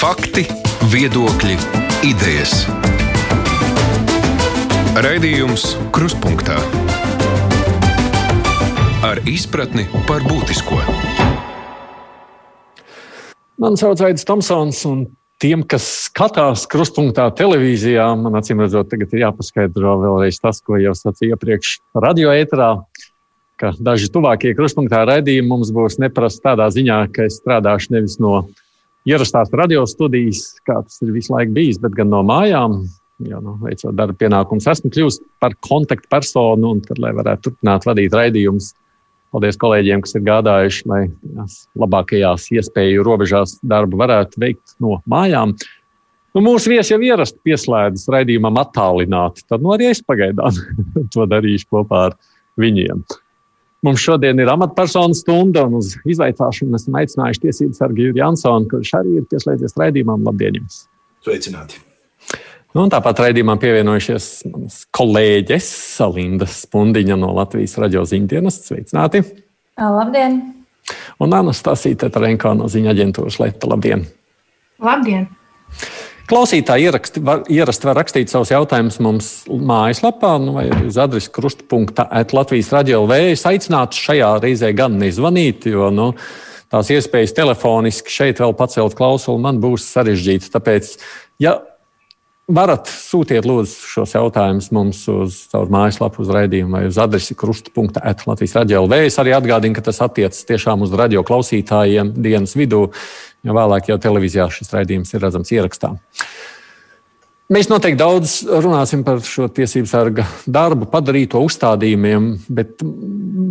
Fakti, viedokļi, idejas. Raidījums Kruspunkta ar izpratni par būtisko. Man sauc Aits Tomsons, un tiem, kas skatās krustpunktā televīzijā, man acīm redzot, tagad ir jāpaskaidro vēlreiz tas, ko jau sacīju iepriekš radio ēterā. Daži tuvākie krustpunktā raidījumi mums būs neprasti tādā ziņā, ka es strādāšu nevis no ierastās radio studijas, kā tas ir visu laiku bijis, bet gan no mājām. Jo, nu, veicot darba pienākumus, esmu kļuvis par kontaktpersonu, un tad, lai varētu turpināt vadīt raidījumus, paldies kolēģiem, kas ir gādājuši, lai labākajās iespēju robežās darbu varētu veikt no mājām. Nu, mūsu viesi jau ierasti pieslēdzas raidījumam attālināti. Tad nu, arī es pagaidām to darīšu kopā ar viņiem. Mums šodien ir amatpersonu stunda, un uz izvaicāšanu esam aicinājuši tiesību sargu Juriju Jansonu, kurš arī ir pieslēdzies raidījumam. Labdien! Jums. Sveicināti! Nu, tāpat raidījumam pievienojušies manas kolēģis Salinda Spundiņa no Latvijas radio ziņdienas. Sveicināti! Labdien! Un Anastasija Tetarenko no ziņa aģentūras Leta. Labdien! Labdien! Klausītāji ieraksti, var, ierasti var rakstīt savus jautājumus mums mājaslapā, nu, vai uz adresi krustpunktā Latvijas radio LV. Es aicinātu šajā reizē gan nezvanīt, jo nu, tās iespējas telefoniski šeit vēl pacelt klausuli man būs sarežģītas. Tāpēc, ja varat sūtiet lūdzu šos jautājumus mums uz caur mājaslapu, uz raidījumu vai uz adresi krustpunktā Latvijas radio LV. Es arī atgādinu, ka tas attiecas tiešām uz radio klausītājiem dienas vidū jo vēlāk jau televīzijā šis raidījums ir redzams ierakstā. Mēs noteikti daudz runāsim par šo tiesību sarga darbu, padarīto uzstādījumiem, bet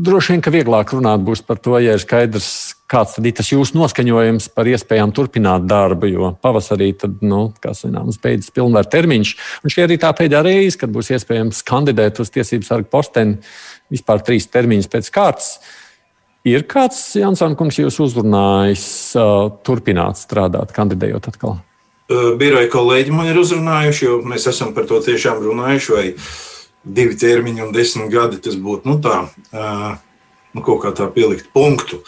droši vien, ka vieglāk runāt būs par to, ja ir skaidrs, kāds ir tas jūsu noskaņojums par iespējām turpināt darbu, jo pavasarī, tad, nu, kā zināms, beidzas pilnvaru termiņš. Un šī arī tā pēdējā reize, kad būs iespējams kandidēt uz tiesību sargu posteni vispār trīs termiņus pēc kārtas. Ir kāds Jansons, kungs, jūs uzrunājis, uh, turpināt strādāt, kandidējot atkal? Biroja kolēģi man ir uzrunājuši, jo mēs esam par to tiešām runājuši. Vai divi termiņi un desmit gadi tas būtu nu, tā, nu, kaut kā tā pielikt punktu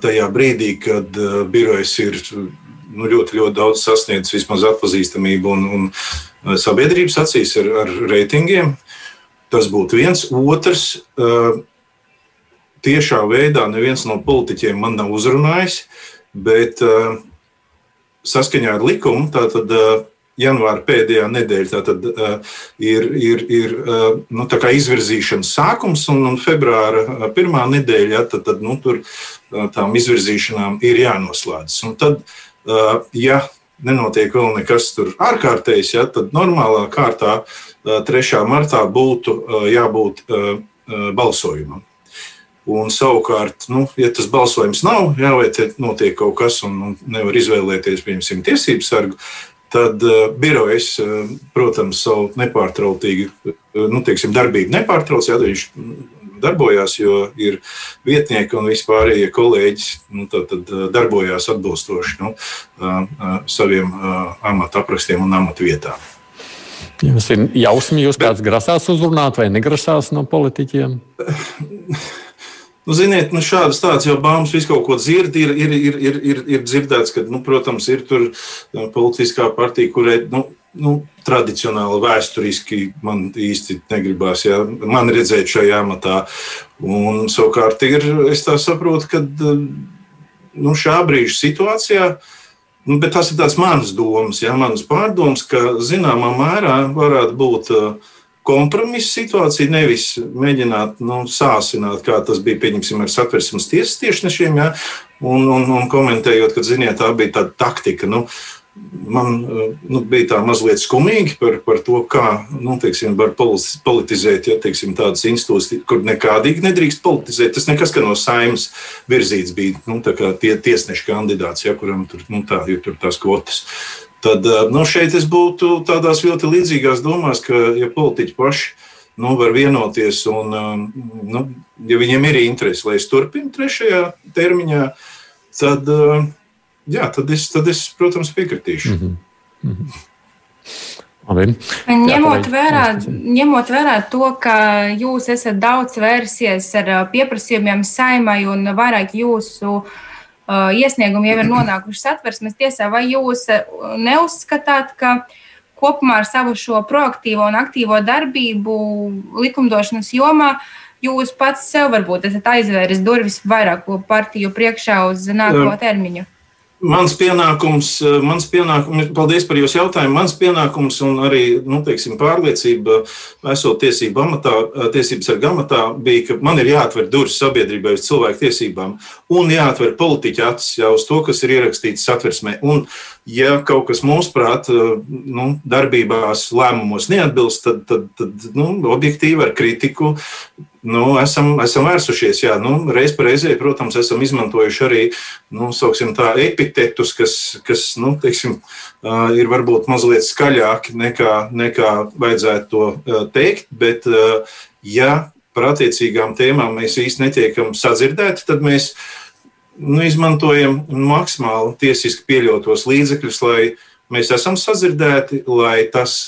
tajā brīdī, kad birojas ir nu, ļoti, ļoti daudz sasniedzis vismaz atpazīstamību un, un sabiedrības acīs ar, ar reitingiem. Tas būtu viens. Otrs, tiešā veidā neviens no politiķiem man nav uzrunājis, bet uh, saskaņā ar likumu, tātad uh, janvāra pēdējā nedēļa tātad, uh, ir, ir, ir uh, nu, izvirzīšanas sākums, un, un februāra pirmā nedēļa, tad, tad nu, tur tām izvirzīšanām ir jānoslēdzas. Un tad, ja nenotiek vēl nekas tur ārkārtējs, ja, tad normālā kārtā 3. martā būtu jābūt balsojumam. Un savukārt, nu, ja tas balsojums nav, jā, vai te notiek kaut kas un, un nevar izvēlēties, piemēram, tiesību sargu, tad uh, birojas, uh, protams, savu nepārtrautīgu uh, nu, teiksim, darbību nepārtrauc, ja viņš darbojās, jo ir vietnieki un vispārējie kolēģi nu, tad, tad, darbojās atbilstoši nu, saviem amata aprakstiem un amata vietām. Jums ir jausma, jūs kāds grasās uzrunāt vai negrasās no politiķiem? Nu, ziniet, nu, šādas tādas jau baumas, visu kaut ko dzird, ir, ir, ir, ir, ir, ir dzirdēts, ka, nu, protams, ir tur uh, politiskā partija, kurai, nu, nu, tradicionāli, vēsturiski man īsti negribās ja, man redzēt šajā amatā. Un, savukārt, ir, es tā saprotu, ka uh, nu, šā brīža situācijā. Nu, bet tas ir mans domas, ja, manas pārdomas, ka zināmā mērā varētu būt uh, kompromisa situācija, nevis mēģināt nu, sāsināt, kā tas bija pieņemsim ar satversmes tiesas tiešnešiem, ja, un, un, un komentējot, ka, ziniet, tā bija tāda taktika. Nu, man nu, bija tā mazliet skumīgi par, par to, kā nu, teiksim, var politizēt ja, teiksim, tādas institūcijas, kur nekādīgi nedrīkst politizēt. Tas nekas, ka no saimnes virzīts bija nu, tie tiesneša kandidāts, ja, kuram tur, nu, tā, tur tās kvotas. Tad eh, nu, šeit es būtu tādās ļoti līdzīgās domās, ka ja politiķi paši nu, var vienoties un, eh, nu, ja viņiem ir interese, lai es turpinu trešajā termiņā, tad, eh, jā, tad, es, tad es, protams, piekritīšu. Mm -hmm. Mm -hmm. Labi. Ņemot vērā, ņemot vērā to, ka jūs esat daudz vērsies ar pieprasījumiem saimai un vairāk jūsu iesniegumi jau ir nonākuši satversmes tiesā. Vai jūs neuzskatāt, ka kopumā ar savu šo proaktīvo un aktīvo darbību likumdošanas jomā jūs pats sev varbūt esat aizvēris durvis vairāko partiju priekšā uz nākamo termiņu? Mans pienākums, eh, mans pienākums, paldies par jūsu jautājumu. Mans pienākums un arī nu, teiksim, pārliecība, esot tiesību amatā, eh, tiesības sarga amatā, bija, ka man ir jāatver durvis sabiedrībai uz cilvēku tiesībām un jāatver politiķa acis jau uz to, kas ir ierakstīts satversmē. Un, ja kaut kas mūsuprāt, eh, nu, darbībās, lēmumos neatbilst, tad, tad, tad nu, objektīvi ar kritiku Nu, esam, esam vērsušies, jā, nu, reiz reizē, protams, esam izmantojuši arī nu, tā, epitetus, kas, kas nu, teiksim, ir varbūt mazliet skaļāki nekā, nekā vajadzētu to teikt. Bet, ja par attiecīgām tēmām mēs īsti netiekam sadzirdēti, tad mēs nu, izmantojam maksimāli tiesiski pieļautos līdzekļus, lai mēs esam sadzirdēti, lai tas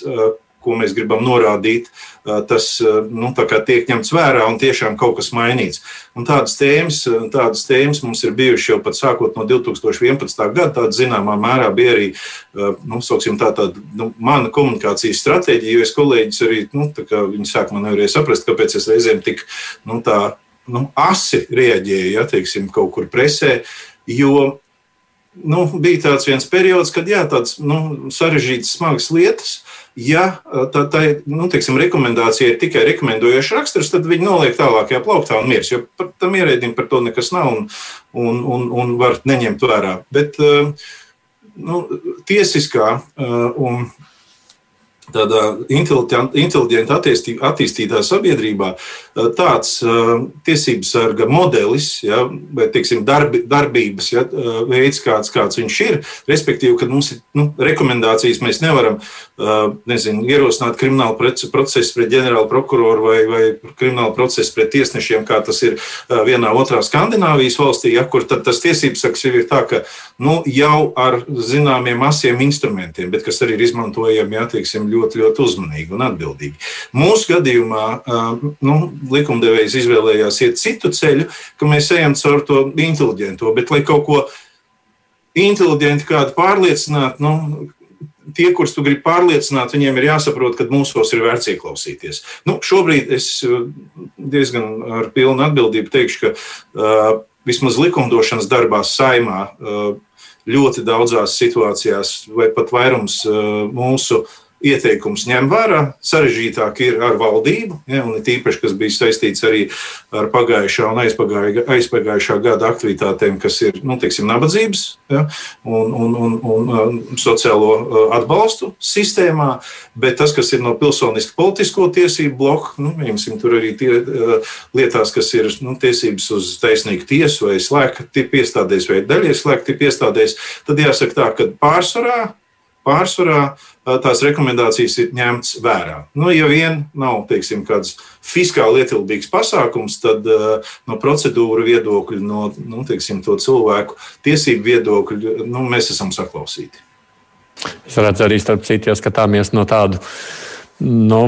ko mēs gribam norādīt, tas nu, tiek ņemts vērā un tiešām kaut kas mainīts. Un tādas, tēmas, tādas tēmas mums ir bijušas jau pat sākot no 2011. gada. Tāda zināmā mērā bija arī nu, tā, tā, nu, mana komunikācijas stratēģija, jo es kolēģis arī nu, sāk man nevarēja saprast, kāpēc es reizēm tik nu, tā, nu, asi reaģēju ja, teiksim, kaut kur presē. Jo nu, bija tāds viens periods, kad jā, tādas nu, sarežģītas, smagas lietas Ja tā, tā nu, teiksim, rekomendācija ir tikai rekomendējoša raksturs, tad viņi noliek tālākajā plauktā un miers. Jo par tam ierēdim par to nekas nav un, un, un, un var neņemt vērā. Bet nu, tiesiskā un tādā inteliģenti attīstītā sabiedrībā eh, tāds eh, tiesības sarga modelis, ja, vai teiksim, darbi, darbības ja, eh, veids, kāds, kāds viņš ir. Respektīvi, ka mums ir nu, rekomendācijas, mēs nevaram nezinu, ierosināt kriminālu procesu pret ģenerālu prokuroru vai, vai kriminālu procesu pret tiesnešiem, kā tas ir vienā otrā Skandināvijas valstī, ja, kur tas tiesības sargs ir tā, ka nu, jau ar zināmiem asiem instrumentiem, bet kas arī ir izmantojami, ja, teiksim, ļoti ļoti, ļoti uzmanīgi un atbildīgi. Mūsu gadījumā nu, likumdevējs izvēlējās iet citu ceļu, ka mēs ejam caur to inteliģento, bet lai kaut ko inteliģenti kādu pārliecināt, nu, tie, kurus tu gribi pārliecināt, viņiem ir jāsaprot, ka mūsos ir vērts ieklausīties. Nu, šobrīd es diezgan ar pilnu atbildību teikšu, ka uh, vismaz likumdošanas darbā saimā uh, ļoti daudzās situācijās, vai pat vairums uh, mūsu uh, ieteikums ņem vērā. Sarežģītāk ir ar valdību, ja, un tīpaši, kas bija saistīts arī ar pagājušā un aizpagājušā gada aktivitātēm, kas ir nu, teiksim, nabadzības ja, un, un, un, un, un sociālo uh, atbalstu sistēmā. Bet tas, kas ir no pilsoniski politisko tiesību bloka, nu, viņam tur arī tie, uh, lietās, kas ir nu, tiesības uz taisnīgu tiesu vai slēgta tipu iestādēs vai daļai slēgta tipu iestādēs, tad jāsaka tā, ka pārsvarā pārsvarā tās rekomendācijas ir ņemtas vērā. Nu, ja vien nav teiksim, kāds fiskāli ietilpīgs pasākums, tad no procedūra viedokļa, no nu, teiksim, cilvēku tiesību viedokļa nu, mēs esam saklausīti. Es redzu arī starp citu, ja skatāmies no tādu Nu,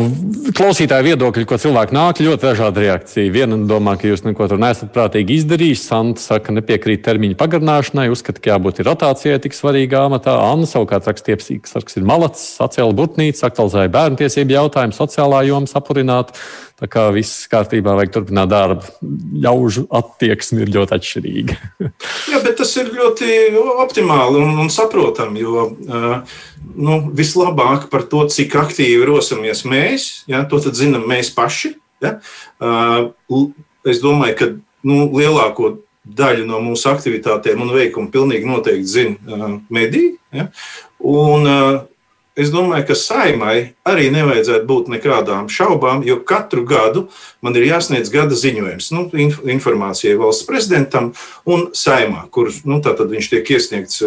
klausītāju viedokļi, ko cilvēki nāk, ļoti dažādi reakcija. Viena domā, ka jūs neko tur nesat prātīgi izdarījis. Santa saka, nepiekrīt termiņu pagarināšanai, uzskata, ka jābūt rotācijai tik svarīgā amatā. Anna savukārt raksta, ka ir malacis, atcēla burtnīcu, aktualizēja bērnu tiesību jautājumu, sociālā joma sapurināt. Tā kā viss kārtībā, vajag turpināt darbu. Ļaužu attieksme ir ļoti atšķirīga. Jā, bet tas ir ļoti optimāli un, un saprotami, jo uh, nu, vislabāk par to, cik aktīvi rosamies mēs, ja, to zinām mēs paši. Ja. Uh, es domāju, ka nu, lielāko daļu no mūsu aktivitātēm un veikumu pilnīgi noteikti zina uh, mediji. Ja. Un, uh, Es domāju, ka saimai arī nevajadzētu būt nekādām šaubām, jo katru gadu man ir jāsniedz gada ziņojums nu, informācijai valsts prezidentam un saimā, kur nu, viņš tiek iesniegts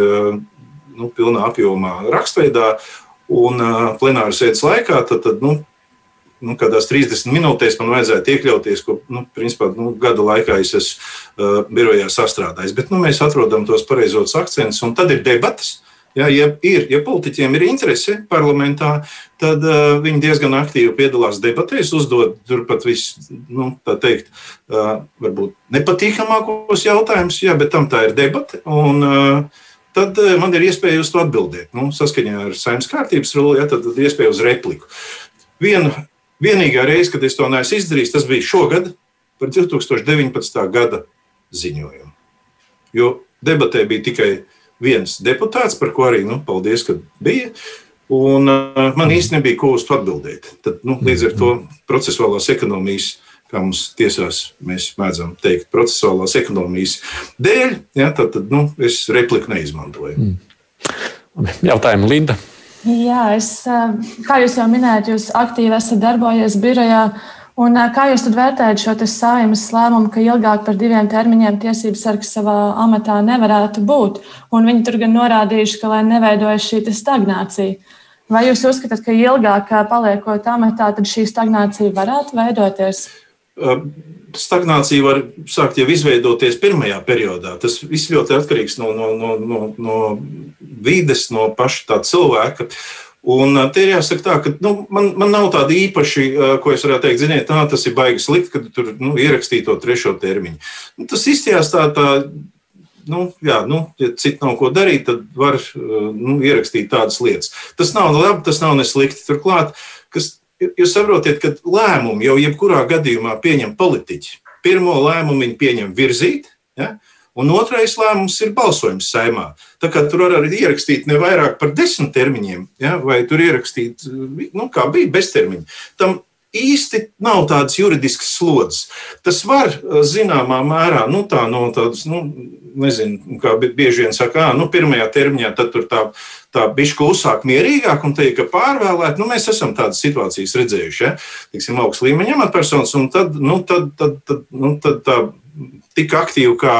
nu, pilnā apjomā rakstveidā un plenāra sēdes laikā. Tad, tad, nu, nu, kādās 30 minūtēs man vajadzētu iekļauties, ko nu, principā, nu, gada laikā es esmu uh, birojā sastrādājis. Bet nu, mēs atrodam tos pareizos akcentus, un tad ir debatas. Ja, ja, ir, ja politiķiem ir interese parlamentā, tad uh, viņi diezgan aktīvi piedalās debatēs, uzdod turpat visus, nu, tā teikt, uh, varbūt nepatīkamākos jautājumus, ja, bet tam tā ir debata. Un, uh, tad uh, man ir iespēja uz to atbildēt. Nu, saskaņā ar saimnes kārtības rulu, ja, tad ir iespēja uz repliku. Vienu, vienīgā reize, kad es to neesmu izdarījis, tas bija šogad par 2019. gada ziņojumu. Jo debatē bija tikai viens deputāts, par ko arī nu, paldies, ka bija. Un uh, man īstenībā nebija ko uz to atbildēt. Tad, nu, līdz ar to procesuālās ekonomijas, kā mums tiesās, mēs mēdzam teikt, procesuālās ekonomijas dēļ, ja, tad, tad nu, es repliku neizmantoju. Mm. Jautājumu Linda. Jā, es, kā jūs jau minējāt, jūs aktīvi esat darbojies birojā. Un, kā jūs vērtējat šo saimnes lēmumu, ka ilgāk par diviem termiņiem tiesības sargs savā amatā nevarētu būt? Un viņi tur gan norādījuši, ka lai neveidojas šī stagnācija. Vai jūs uzskatāt, ka ilgāk paliekot amatā, tad šī stagnācija varētu veidoties? Stagnācija var sākt jau izveidoties pirmajā periodā. Tas viss ļoti atkarīgs no, no, no, no, no vides, no paša cilvēka. Un te ir jāsaka tā, ka nu, man, man nav tāda īpaši, ko es varētu teikt, ziniet, tā, tas ir baigi slikti, kad tur nu, ierakstīja to trešo termiņu. Nu, tas izstījās tā, tā nu, jā, nu, ja citi nav ko darīt, tad var nu, ierakstīt tādas lietas. Tas nav labi, tas nav neslikti. Turklāt, kas, jūs saprotiet, ka lēmumu jau jebkurā gadījumā pieņem politiķi. Pirmo lēmumu viņi pieņem virzīt. Ja? Un otrais lēmums ir balsojums saimā. Tā kā tur var arī ierakstīt ne vairāk par desmit termiņiem, ja, vai tur ierakstīt, nu, kā bija beztermiņa. Tam īsti nav tādas juridiskas slodzes. Tas var zināmā mērā, nu, tā no tādas, nu, nezinu, kā bieži vien saka, nu, pirmajā termiņā tad tur tā, tā bišķi klusāk, mierīgāk un teikt, ka pārvēlēt, nu, mēs esam tādas situācijas redzējuši, ja, tiksim, augsts līmeņa amatpersonas, un tad, nu, tad, tad, tad, nu, tad tā tik aktīvi, kā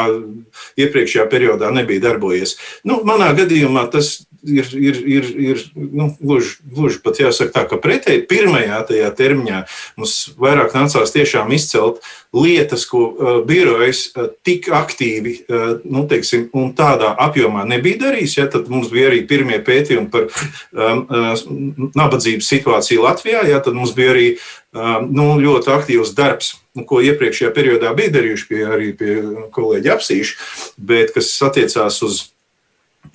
iepriekšējā periodā nebija darbojies. Nu, manā gadījumā tas ir, ir, ir, ir nu, gluži, gluži pat jāsaka tā, ka pretēji pirmajā tajā termiņā mums vairāk nācās tiešām izcelt lietas, ko uh, birojas uh, tik aktīvi uh, nu, teiksim, un tādā apjomā nebija darījis. Ja, tad mums bija arī pirmie pētījumi par um, uh, nabadzības situāciju Latvijā, ja, tad mums bija arī nu, ļoti aktīvs darbs ko iepriekšējā periodā bija darījuši pie, arī pie kolēģa apsīšu, bet kas attiecās uz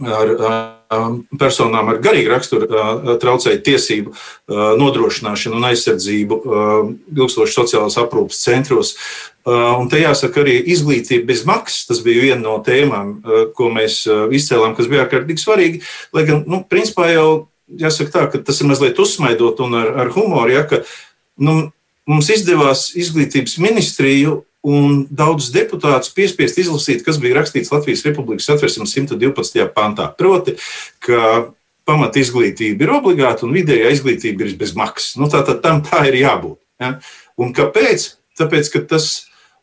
ar, personām ar garīgu raksturu traucēju tiesību nodrošināšanu un aizsardzību ilgstoši sociālās aprūpas centros. Un te jāsaka, arī izglītība bez maksas. Tas bija viena no tēmām, ko mēs izcēlām, kas bija ārkārtīgi svarīgi. Lai gan, nu, principā jau jāsaka tā, ka tas ir mazliet uzsmaidot un ar, ar humoru, ja, ka nu, mums izdevās izglītības ministriju un daudzus deputātus piespiest izlasīt, kas bija rakstīts Latvijas Republikas satversmes 112. pantā. Proti, ka pamat izglītība ir obligāta un vidējā izglītība ir bez maksas. Nu, tā, tā, tam tā ir jābūt. Ja? Un kāpēc? Tāpēc, ka tas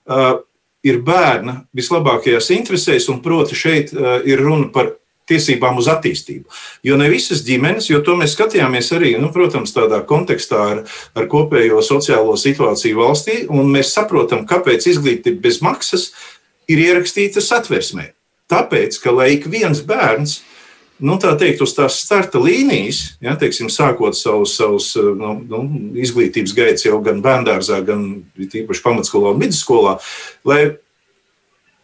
uh, ir bērna vislabākajās interesēs, un proti šeit uh, ir runa par tiesībām uz attīstību. Jo ne visas ģimenes, jo to mēs skatījāmies arī, nu, protams, tādā kontekstā ar, ar kopējo sociālo situāciju valstī, un mēs saprotam, kāpēc izglītība bez maksas ir ierakstīta satversmē. Tāpēc, ka lai ik viens bērns nu, tā teikt, uz tās starta līnijas, ja, teiksim, sākot savus, savus nu, nu, izglītības gaitas jau gan bērngārzā, gan īpaši pamatskolā un vidusskolā, lai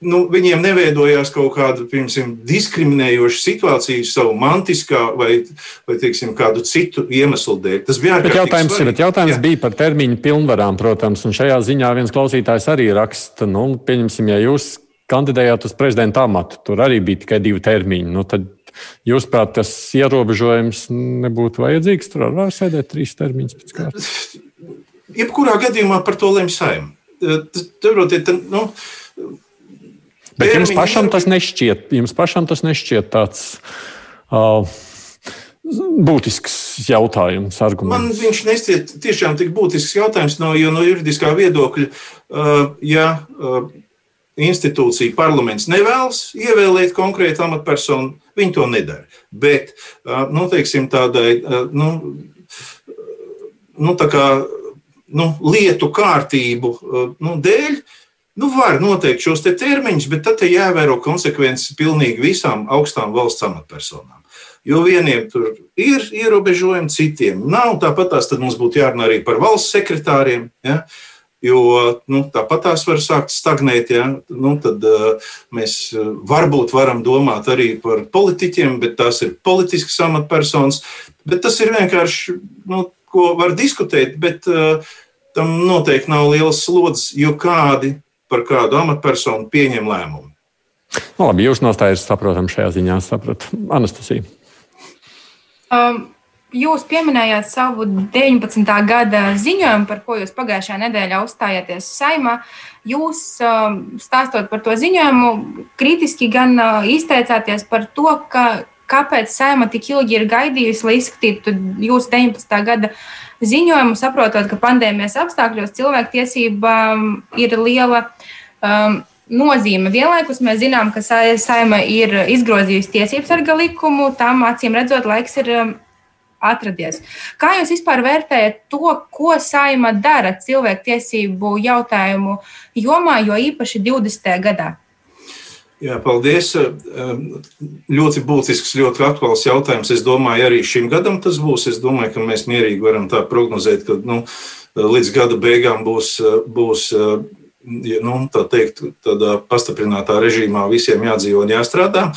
nu, viņiem neveidojās kaut kāda piemēram, diskriminējoša situācija savu mantiskā vai, vai teiksim, kādu citu iemeslu dēļ. Tas bija ārkārtīgi jautājums, svarīgi. Bet jautājums Jā. bija par termiņu pilnvarām, protams, un šajā ziņā viens klausītājs arī raksta, nu, pieņemsim, ja jūs kandidējāt uz prezidenta amatu, tur arī bija tikai divi termiņi. Nu, tad Jūs prāt, tas ierobežojums nebūtu vajadzīgs? Tur var sēdēt trīs termiņus pēc kārtas. Jebkurā gadījumā par to lemj saimē. Tur, nu, Bet jums pašam tas nešķiet, jums pašam tas nešķiet tāds. Uh, Būtisks jautājums, arguments. Man viņš nestiet tiešām tik būtisks jautājums, no, jo no juridiskā viedokļa, uh, ja uh, institūcija, parlaments nevēlas ievēlēt konkrētu amatpersonu, viņi to nedara. Bet, uh, nu, teiksim, tādai, uh, nu, nu, tā kā, nu, lietu kārtību uh, nu, dēļ, Nu, var noteikt šos te termiņus, bet tad jāievēro konsekvences pilnīgi visām augstām valsts amatpersonām. Jo vieniem tur ir ierobežojumi, citiem nav. Tāpat tās mums būtu jārunā arī par valsts sekretāriem. Ja? Jo nu, tāpat tās var sākt stagnēt. Ja? Nu, tad uh, mēs varbūt varam domāt arī par politiķiem, bet tās ir politiskas amatpersonas. Bet tas ir vienkārši, nu, ko var diskutēt, bet uh, tam noteikti nav liels slodzes, jo kādi par kādu amatpersonu pieņem lēmumu. Nu, labi, jūs nostājaties saprotam šajā ziņā, sapratu. Anastasija. Um, Jūs pieminējāt savu 19. gada ziņojumu, par ko jūs pagājušajā nedēļā uzstājāties saimā. Jūs um, stāstot par to ziņojumu, kritiski gan uh, izteicāties par to, ka, kāpēc saima tik ilgi ir gaidījusi, lai izskatītu jūsu 19. gada ziņojumu, saprotot, ka pandēmijas apstākļos cilvēktiesībām ir liela. Um, nozīme. Vienlaikus mēs zinām, ka saima ir izgrozījusi tiesību sarga likumu, tam acīm redzot, laiks ir um, atradies. Kā jūs vispār vērtējat to, ko saima dara cilvēktiesību jautājumu jomā, jo īpaši 20. gadā? Jā, paldies. Ļoti būtisks, ļoti aktuāls jautājums. Es domāju, arī šim gadam tas būs. Es domāju, ka mēs mierīgi varam tā prognozēt, ka nu, līdz gada beigām būs, būs nu, tā teikt, tādā pastiprinātā režīmā visiem jādzīvo un jāstrādā.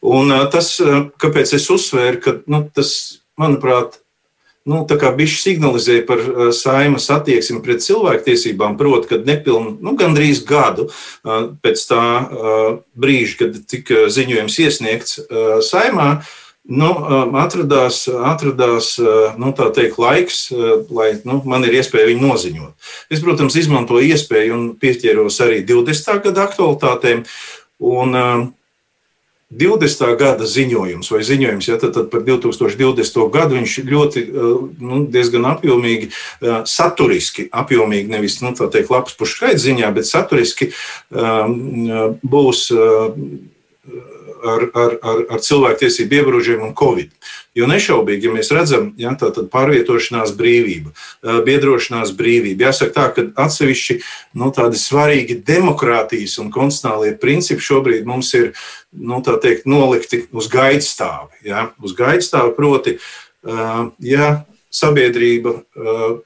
Un tas, kāpēc es uzsvēru, ka nu, tas, manuprāt, nu, bišķi signalizē par saimas attieksmi pret cilvēktiesībām, proti, kad nepilnu, nu, gandrīz gadu pēc tā brīža, kad tika ziņojums iesniegts saimā, nu, atradās, atradās uh, nu, teikt, laiks, uh, lai nu, man ir iespēja viņu noziņot. Es, protams, izmantoju iespēju un pieķeros arī 20. gada aktualitātēm. Un, 20. Um, gada ziņojums vai ziņojums, ja tad, tad par 2020. gadu viņš ļoti, uh, nu, diezgan apjomīgi, saturiski, apjomīgi, nevis nu, tā teikt, lapas pušu skaita ziņā, bet saturiski um, būs ar, ar, ar, ar cilvēktiesību ievarošanu un covid. Jo nešaubīgi, ja mēs redzam, ja, tā tad pārvietošanās brīvība, biedrošanās brīvība, jāsaka tā, ka atsevišķi nu, tādi svarīgi demokrātijas un konstitucionālie principi šobrīd mums ir nu, teikt, nolikti uz gaidstāvi. Ja, uz gaidstāvi proti, ja sabiedrība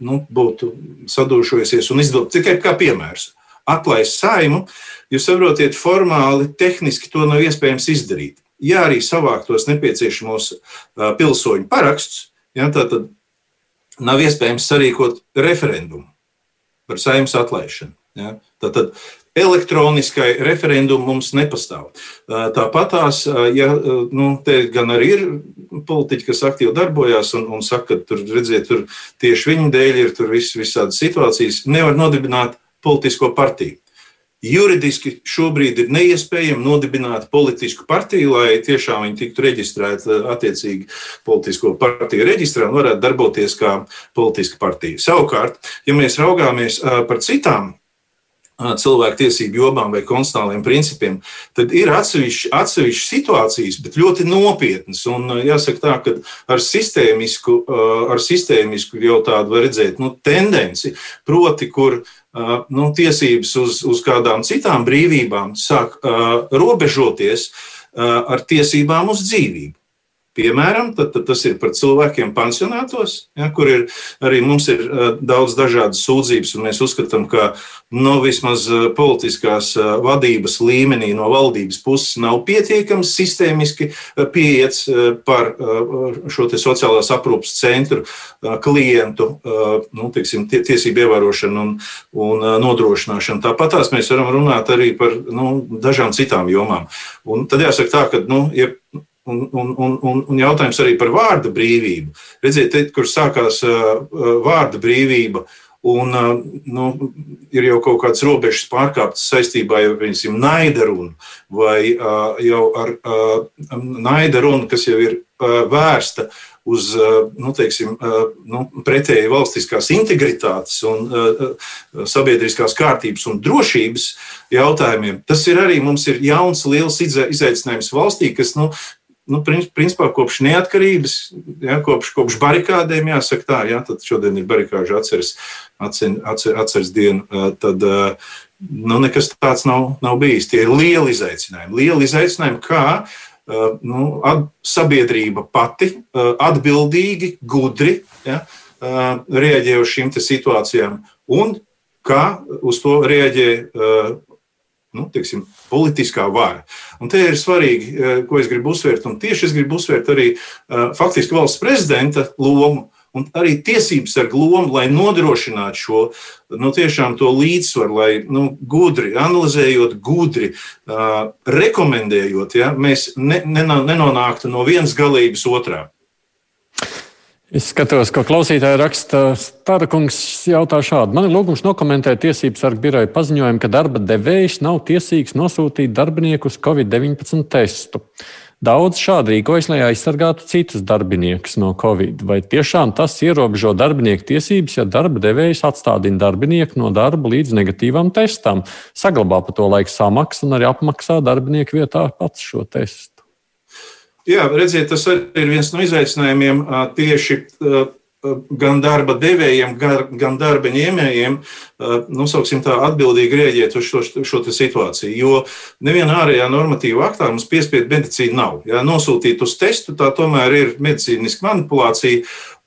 nu, būtu sadūrušojusies un izdot tikai kā piemērs atlaist saimu, jūs saprotiet, formāli, tehniski to nav iespējams izdarīt. Ja arī savākt tos nepieciešamos pilsoņu parakstus, ja, tad nav iespējams sarīkot referendumu par saimnes atlaišanu. Ja. Tātad elektroniskai referendumu mums nepastāv. Tāpat tās, ja nu, te gan arī ir politiķi, kas aktīvi darbojās un, un saka, ka tur, redziet, tur tieši viņu dēļ ir vis, visādas situācijas, nevar nodibināt politisko partiju. Juridiski šobrīd ir neiespējami nodibināt politisku partiju, lai tiešām viņi tiktu reģistrēti attiecīgi politisko partiju reģistrā un varētu darboties kā politiska partija. Savukārt, ja mēs raugāmies par citām cilvēktiesību jomām vai konstitucionāliem principiem, tad ir atsevišķas atsevišķi situācijas, bet ļoti nopietnas. Un jāsaka tā, ka ar sistēmisku, ar sistēmisku jau tādu var redzēt nu, tendenci, proti, kur nu, tiesības uz, uz kādām citām brīvībām sāk robežoties ar tiesībām uz dzīvību. Piemēram, tad, tad tas ir par cilvēkiem pensionātos, ja, kur ir arī mums ir uh, daudz dažādas sūdzības, un mēs uzskatām, ka no nu, vismaz politiskās uh, vadības līmenī no valdības puses nav pietiekams sistēmiski pieiets par šo sociālās aprūpas centru klientu nu, teiksim, tiesību ievērošanu un, un nodrošināšanu. Tāpat tās mēs varam runāt arī par nu, dažām citām jomām. Un tad jāsaka tā, ka, nu, ja Un, un, un, un jautājums arī par vārda brīvību. Redziet, te, kur sākās vārda brīvība, un nu, ir jau kaut kādas robežas pārkāptas saistībā ar piemēram, naida runu, vai jau ar naida runu, kas jau ir vērsta uz nu, teiksim, nu, pretēji valstiskās integritātes un sabiedriskās kārtības un drošības jautājumiem. Tas ir arī mums ir jauns, liels izaicinājums valstī, kas nu, nu, principā kopš neatkarības, ja, kopš, kopš barikādēm, jāsaka tā, ja, tad šodien ir barikāžu atceres, atcer, atcer, atceres diena, tad nu, nekas tāds nav, nav bijis. Tie ir lieli izaicinājumi. Lieli izaicinājumi, kā nu, sabiedrība pati atbildīgi, gudri ja, reaģē uz šīm situācijām un kā uz to reaģē nu, teiksim, politiskā vara. Un te ir svarīgi, ko es gribu uzsvērt, un tieši es gribu uzsvērt arī faktiski valsts prezidenta lomu un arī tiesības ar lomu, lai nodrošinātu šo nu, līdzsvaru, lai nu, gudri, analizējot, gudri, uh, rekomendējot, ja, mēs ne, nenonāktu no vienas galības otrā. Es skatos, ko klausītāji raksta. Tāda kungs jautā šādi. Man ir lūgums nokomentēt tiesību sargu biroja paziņojumu, ka darba devējs nav tiesīgs nosūtīt darbinieku uz Covid-19 testu. Daudz šādi rīkojas, lai aizsargātu citus darbiniekus no covid. Vai tiešām tas ierobežo darbinieku tiesības, ja darba devējs atstādina darbinieku no darba līdz negatīvam testam, saglabā pa to laiku samaksu un arī apmaksā darbinieku vietā pats šo testu? Jā, redziet, tas ir viens no izaicinājumiem tieši gan darba devējiem, gan darba ņēmējiem, nosauksim tā, atbildīgi rēģēt uz šo, šo situāciju. Jo nevienā ārējā normatīva aktā mums piespiedu medicīna nav. Ja nosūtīt uz testu, tā tomēr ir medicīniska manipulācija.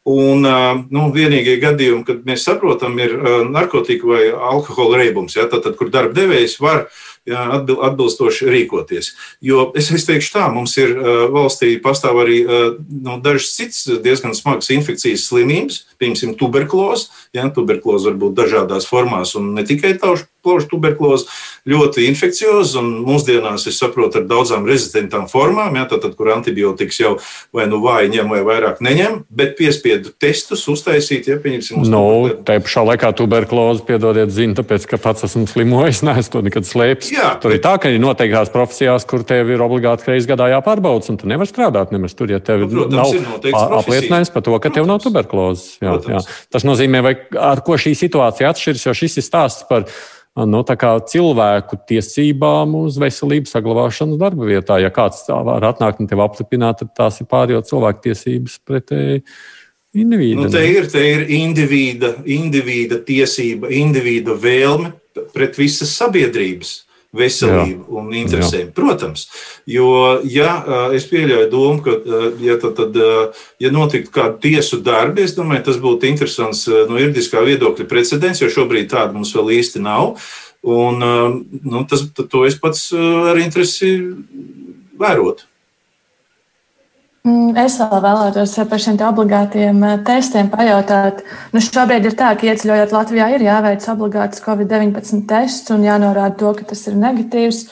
Un nu, vienīgie gadījumi, kad mēs saprotam, ir narkotika vai alkohola reibums. Ja, tad, kur darba devējs var atbilstoši rīkoties. Jo es, es teikšu tā, mums ir valstī pastāv arī nu, dažas citas diezgan smagas infekcijas slimības, piemēram, tuberkuloze. Ja, tuberkuloze var būt dažādās formās un ne tikai taušu plaušu tuberkuloze, ļoti infekcioza un mūsdienās, es saprotu, ar daudzām rezistentām formām, ja, tad, kur antibiotikas jau vai nu vāji ņem vai vairāk neņem, bet piespiedu testus uztaisīt, ja pieņemsim uz nu, tā pašā laikā tuberkulozi, piedodiet, zinu, tāpēc, ka pats esmu slimojis, neesmu to nekad slēpis. Jā, tur bet... ir tā, ka ir noteiktās profesijās, kur tev ir obligāti reizes gadā jāpārbaudas, un tu nevari strādāt nemaz tur, ja tev nu, Protams, nav apliecinājums par to, ka tev nav tuberkulozes. Jā, jā. Tas nozīmē, vai ar ko šī situācija atšķiras, jo šis ir stāsts par nu, cilvēku tiesībām uz veselību saglabāšanu darba vietā. Ja kāds var atnākt un tevi aplipināt, tad tās ir pārējo cilvēku tiesības pretēji. Individu, nu, te ir, te ir individa, individa tiesība, individa vēlme pret visas sabiedrības veselību Jā. un interesēm. Jā. Protams, jo ja es pieļauju domu, ka ja, tad, tad, ja notiktu kāda tiesu darbi, es domāju, tas būtu interesants no juridiskā viedokļa precedents, jo šobrīd tāda mums vēl īsti nav. Un, nu, tas, to es pats ar interesi vērotu. Mm, es vēl vēlētos par šiem obligātiem eh, testiem pajautāt. Nu, šobrīd ir tā, ka ieceļojot Latvijā, ir jāveic obligāts Covid-19 tests un jānorāda to, ka tas ir negatīvs.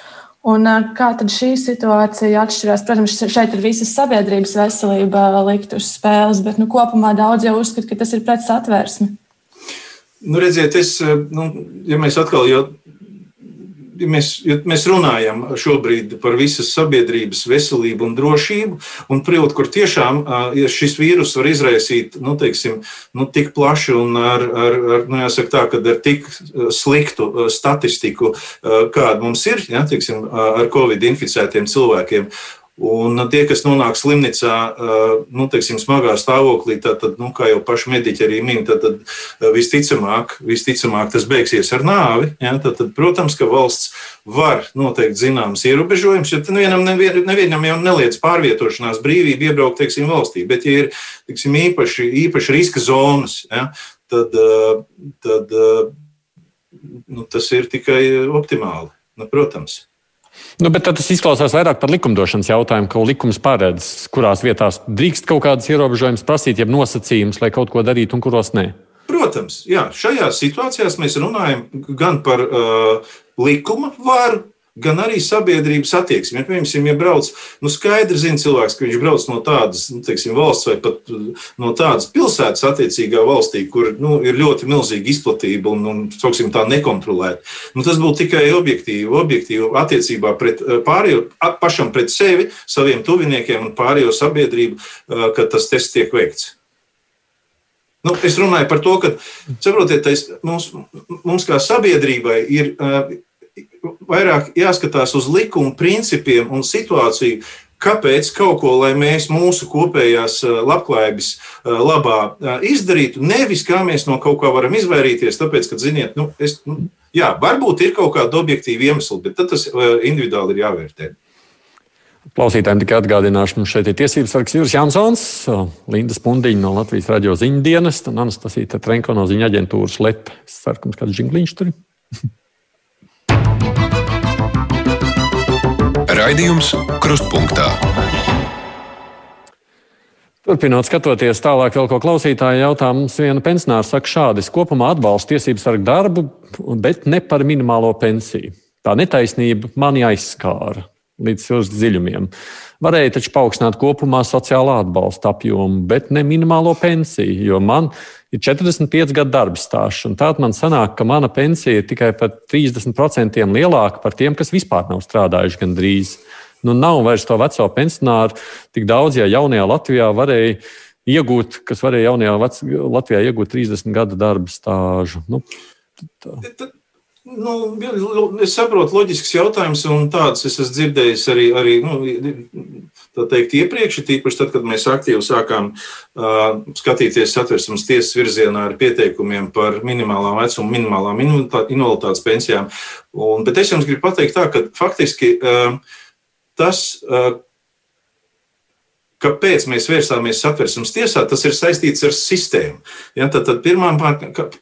Un, eh, kā tad šī situācija atšķirās? Protams, šeit ir visas sabiedrības veselība likt uz spēles, bet nu, kopumā daudz jau uzskata, ka tas ir pret satvērsmi. Nu, redziet, es, eh, nu, ja mēs atkal jau ja mēs, ja mēs runājam šobrīd par visas sabiedrības veselību un drošību, un proti, kur tiešām ja šis vīrus var izraisīt nu, teiksim, nu, tik plaši un ar, ar, ar, nu, tā, ar tik sliktu statistiku, kāda mums ir ja, teiksim, ar covid inficētiem cilvēkiem. Un tie, kas nonāk slimnīcā, nu, teiksim, smagā stāvoklī, tad, tad nu, kā jau paši mediķi arī min, tad, tad visticamāk, visticamāk tas beigsies ar nāvi. Ja? Tad, tad, protams, ka valsts var noteikt zināmas ierobežojumus, jo nevienam, nevienam jau neliedz pārvietošanās brīvību iebraukt teiksim, valstī. Bet, ja ir teiksim, īpaši, īpaši riska zonas, ja? tad, tad nu, tas ir tikai optimāli. Nu, protams. Nu, bet tas izklausās vairāk par likumdošanas jautājumu, ka likums paredz, kurās vietās drīkst kaut kādas ierobežojumus prasīt, jeb nosacījumus, lai kaut ko darītu, un kuros nē. Protams, jā, šajās situācijās mēs runājam gan par uh, likuma varu, gan arī sabiedrības attieksmi. Ja, piemēram, ja brauc, nu skaidri zina cilvēks, ka viņš brauc no tādas nu, teiksim, valsts vai pat no tādas pilsētas attiecīgā valstī, kur nu, ir ļoti milzīga izplatība un, un sauksim, tā nekontrolēta. Nu, tas būtu tikai objektīvi, objektīvi attiecībā pret eh, pārējo, pašam pret sevi, saviem tuviniekiem un pārējo sabiedrību, eh, ka tas tests tiek veikts. Nu, es runāju par to, ka, saprotiet, mums, mums kā sabiedrībai ir vairāk jāskatās uz likuma principiem un situāciju, kāpēc kaut ko, lai mēs mūsu kopējās labklājības labā izdarītu, nevis kā mēs no kaut kā varam izvairīties, tāpēc, ka, ziniet, nu, es, nu, jā, varbūt ir kaut kāda objektīva iemesla, bet tas individuāli ir jāvērtē. Klausītājiem tikai atgādināšu, mums šeit ir tiesības sargs Juris Jansons, Linda Spundiņa no Latvijas radio ziņu dienas un Anastasija Trenko no ziņa aģentūras LEP. Es ceru, ka mums kāds žingliņš tur ir. Raidījums Krustpunktā. Turpinot skatoties tālāk, vēl ko klausītāji jautā, mums viena pensionāra saka šādi: es kopumā atbalstu tiesības sargu darbu, bet ne par minimālo pensiju. Tā netaisnība mani aizskāra līdz dziļumiem. Varēja taču paaugstināt kopumā sociālā atbalsta apjomu, bet ne minimālo pensiju, jo man ir 45 gadu darba stāsts. Tātad man sanāk, ka mana pensija ir tikai par 30% lielāka par tiem, kas vispār nav strādājuši gandrīz. Nu, nav vairs to veco pensionāru tik daudz, ja jaunajā Latvijā varēja iegūt, kas varēja jaunajā Latvijā iegūt 30 gadu darba stāžu. Nu, tā. Nu, es saprotu, loģisks jautājums, un tāds es esmu dzirdējis arī, arī nu, teikt, iepriekš, tīpaši tad, kad mēs aktīvi sākām uh, skatīties satversmes tiesas virzienā ar pieteikumiem par minimālām vecuma, minimālām invaliditātes pensijām. Un, bet es jums gribu pateikt tā, ka faktiski uh, tas, uh, Kāpēc mēs vērsāmies satversmes tiesā? Tas ir saistīts ar sistēmu. Ja, tad, tad pirmām,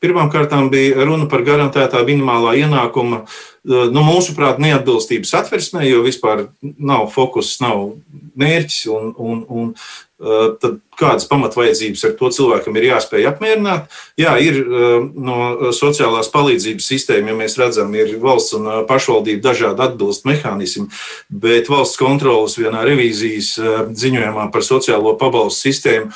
pirmām kārtām bija runa par garantētā minimālā ienākuma, nu, mūsuprāt, neatbilstību satversmē, jo vispār nav fokus, nav mērķis un, un, un Eh, tad kādas pamatvajadzības ar to cilvēkam ir jāspēj apmierināt. Jā, ir eh, no sociālās palīdzības sistēma, ja mēs redzam, ir valsts un eh, pašvaldība dažādi atbilst mehānismi, bet valsts kontrolas vienā revīzijas ziņojumā par sociālo pabalstu sistēmu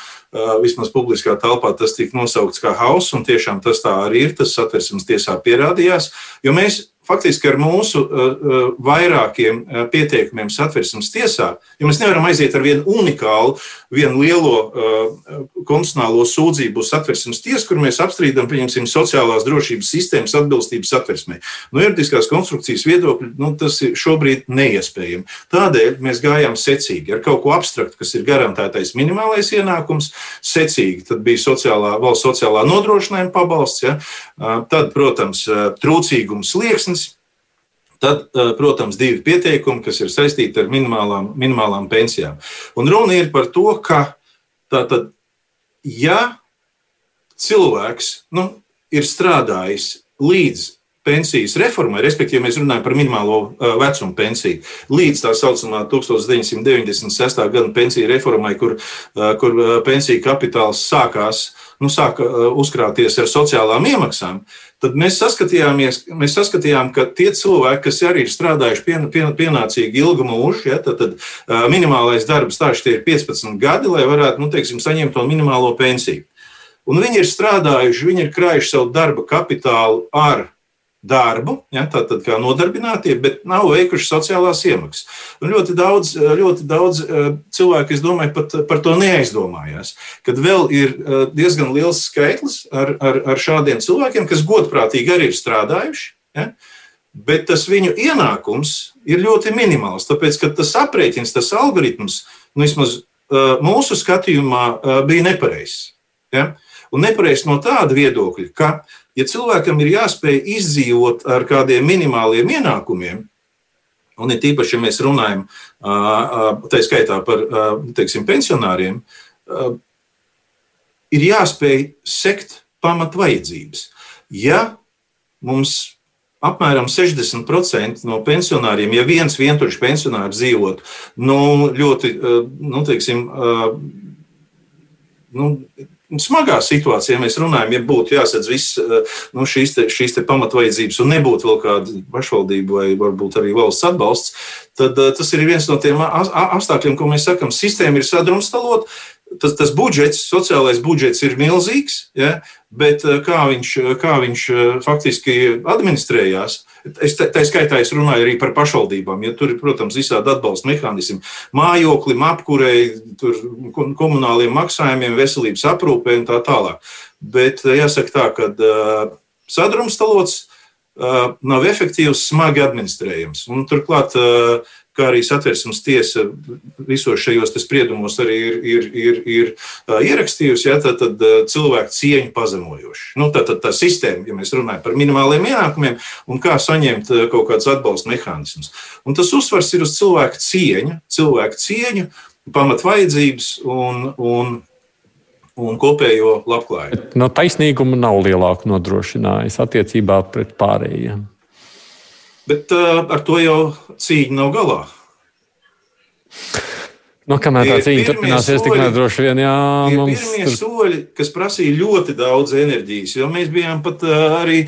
vismaz publiskā telpā tas tika nosaukts kā hauss, un tiešām tas tā arī ir. Tas satversmes tiesā pierādījās, jo mēs faktiski ar mūsu uh, uh, vairākiem uh, pieteikumiem satversmes tiesā, jo mēs nevaram aiziet ar vienu unikālu, vienu lielo konstitucionālo sūdzību satversmes tiesu, kur mēs apstrīdam, pieņemsim, sociālās drošības sistēmas atbilstību satversmē. No juridiskās konstrukcijas viedokļa nu, tas ir šobrīd neiespējami. Tādēļ mēs gājām secīgi ar kaut ko abstraktu, kas ir garantētais minimālais ienākums, secīgi. Tad bija sociālā, valsts sociālā nodrošinājuma pabalsts, ja? tad, protams, trūcīgums slieksnis Tad, eh, protams, divi pieteikumi, kas ir saistīti ar minimālām, minimālām pensijām. Un runa ir par to, ka tātad, ja cilvēks nu, ir strādājis līdz pensijas reformai, respektīvi, mēs runājam par minimālo uh, vecumu pensiju, līdz tā saucamā 1996. gada pensiju reformai, kur, uh, kur uh, pensiju kapitāls sākās, nu, sāka uzkrāties ar sociālām iemaksām. Tad mēs, mēs saskatījām, ka tie cilvēki, kas arī ir strādājuši pien, pien, pienācīgi ilgu mūžu, ja, tad, tad minimālais darba stāsts ir 15 gadi, lai varētu nu, teiksim, saņemt to minimālo pensiju. Un viņi ir strādājuši, viņi ir krājuši savu darba kapitālu ar darbu, ja, tātad kā nodarbinātie, bet nav veikuši sociālās iemaksas. Un ļoti daudz, ļoti daudz eh, cilvēku, es domāju, pat par to neaizdomājās. Kad vēl ir eh, diezgan liels skaitlis ar, ar, ar šādiem cilvēkiem, kas godprātīgi arī ir strādājuši. Ja, bet tas viņu ienākums ir ļoti minimāls. Tāpēc, ka tas aprēķins, tas algoritms, nu, vismaz eh, mūsu skatījumā, bija nepareizs. Ja? Un nepareizs no tāda viedokļa, ka ja cilvēkam ir jāspēj izdzīvot ar kādiem minimāliem ienākumiem, un ir tīpaši, ja mēs runājam tā skaitā par teiksim, pensionāriem, ir jāspēj sekt pamatvajadzības. Ja mums apmēram 60% no pensionāriem, ja viens vientuļš pensionārs dzīvot nu, ļoti, nu, teiksim, nu, smagā situācijā, ja mēs runājam, ja būtu jāsadz viss eh, nu, šīs, te, šīs te pamatvajadzības un nebūtu vēl kāda pašvaldība vai varbūt arī valsts atbalsts, tad uh, tas ir viens no tiem apstākļiem, ko mēs sakam, sistēma ir sadrumstalot. Tas, tas budžets, sociālais budžets ir milzīgs, ja, bet eh, kā viņš, kā viņš faktiski administrējās, Es tā, tā skaitā es runāju arī par pašvaldībām. Ja tur ir, protams, visādi atbalsta mehānismi mājoklim, apkurei, komunāliem maksājumiem, veselības aprūpē un tā tālāk. Bet jāsaka tā, ka uh, sadrumstalots uh, nav efektīvs, smagi administrējams. Un, turklāt, uh, kā arī satversmes tiesa visos šajos spriedumos arī ir, ir, ir, ir ierakstījusi, ja, tad, tad cilvēku cieņu pazemojoši. Nu, tā tad tā sistēma, ja mēs runājam par minimāliem ienākumiem un kā saņemt kaut kādus atbalsta mehānismus. Un tas uzsvars ir uz cilvēku cieņu, cilvēku cieņu, pamatvajadzības un, un un kopējo labklājību. No taisnīguma nav lielāku nodrošinājis attiecībā pret pārējiem. Bet uh, ar to jau cīņa nav galā. Nu, kamēr tā cīņa turpināsies, tik nedroši vien, jā, mums ir pirmie tur... soļi, kas prasīja ļoti daudz enerģijas, jo mēs bijām pat arī,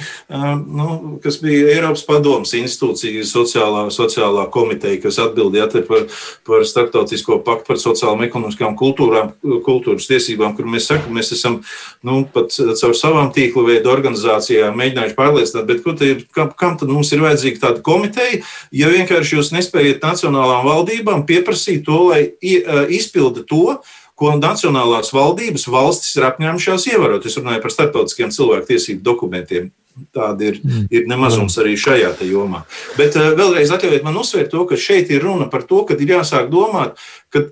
nu, kas bija Eiropas padomas institūcija, sociālā, sociālā komiteja, kas atbildīja par, par starptautisko paktu par sociālām, ekonomiskām kultūrām, kultūras tiesībām, kur mēs sakam, mēs esam, nu, pat caur savām tīkla veidu organizācijām mēģinājuši pārliecināt, bet te, kam, kam tad mums ir vajadzīga tāda komiteja, ja vienkārši jūs nespējat nacionālām valdībām pieprasīt to, lai izpilda to, ko nacionālās valdības valstis ir apņēmušās ievērot. Es runāju par starptautiskiem cilvēktiesību dokumentiem. Tāda ir, mm. ir nemazums arī šajā jomā. Bet uh, vēlreiz atļaujiet man uzsvērt to, ka šeit ir runa par to, ka ir jāsāk domāt, ka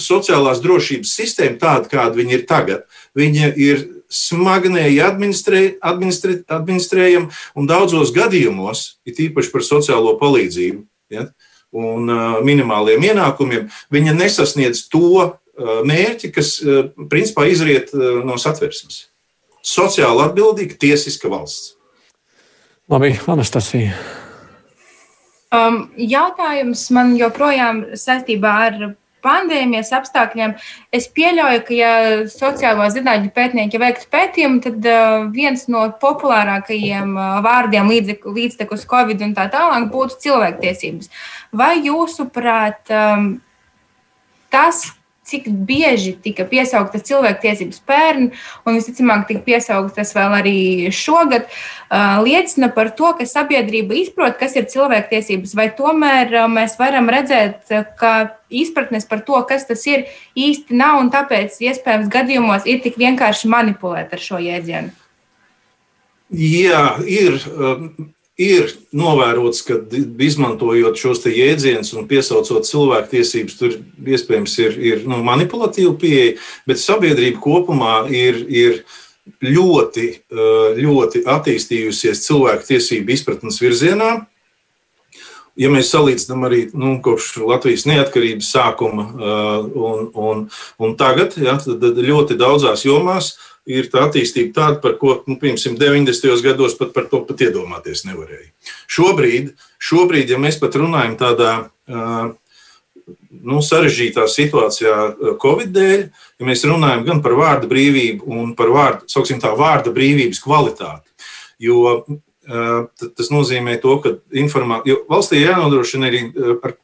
sociālās drošības sistēma, tāda kāda viņa ir tagad, viņa ir smagnēji administrē, administrē, administrējama un daudzos gadījumos, it īpaši par sociālo palīdzību. Ja, uh, un minimāliem ienākumiem, viņa nesasniedz to mērķi, kas principā izriet no satversmes. Sociāli atbildīga, tiesiska valsts. Labi, Anastasija. Um, jautājums man joprojām saistībā ar pandēmijas apstākļiem. Es pieļauju, ka, ja sociālo zinātņu pētnieki veiktu pētījumu, tad uh, viens no populārākajiem uh, vārdiem līdztekus Covid un tā tālāk būtu cilvēktiesības. Vai jūsuprāt, um, tas, cik bieži tika piesauktas cilvēktiesības pērn, un visticamāk, tika piesauktas vēl arī šogad, liecina par to, ka sabiedrība izprot, kas ir cilvēktiesības, vai tomēr mēs varam redzēt, ka izpratnes par to, kas tas ir, īsti nav, un tāpēc iespējams gadījumos ir tik vienkārši manipulēt ar šo jēdzienu. Jā, ir ir novērots, ka izmantojot šos jēdzienus un piesaucot cilvēktiesības, tur iespējams ir, ir nu, manipulatīva pieeja, bet sabiedrība kopumā ir. ir ļoti, eh, ļoti attīstījusies cilvēku tiesību izpratnes virzienā. Ja mēs salīdzinām arī nu, kopš Latvijas neatkarības sākuma eh, un, un, un tagad, ja, tad ļoti daudzās jomās uh, ir tā attīstība tāda, par ko, nu, piemēram, 90. gados pat par to pat iedomāties nevarēja. Šobrīd, šobrīd ja mēs pat runājam tādā nu, sarežģītā situācijā Covid dēļ, ja mēs runājam gan par vārda brīvību un par vārdu, sauksim tā, vārda brīvības kvalitāti. Jo tas nozīmē to, ka informācija, valstī jānodrošina arī ar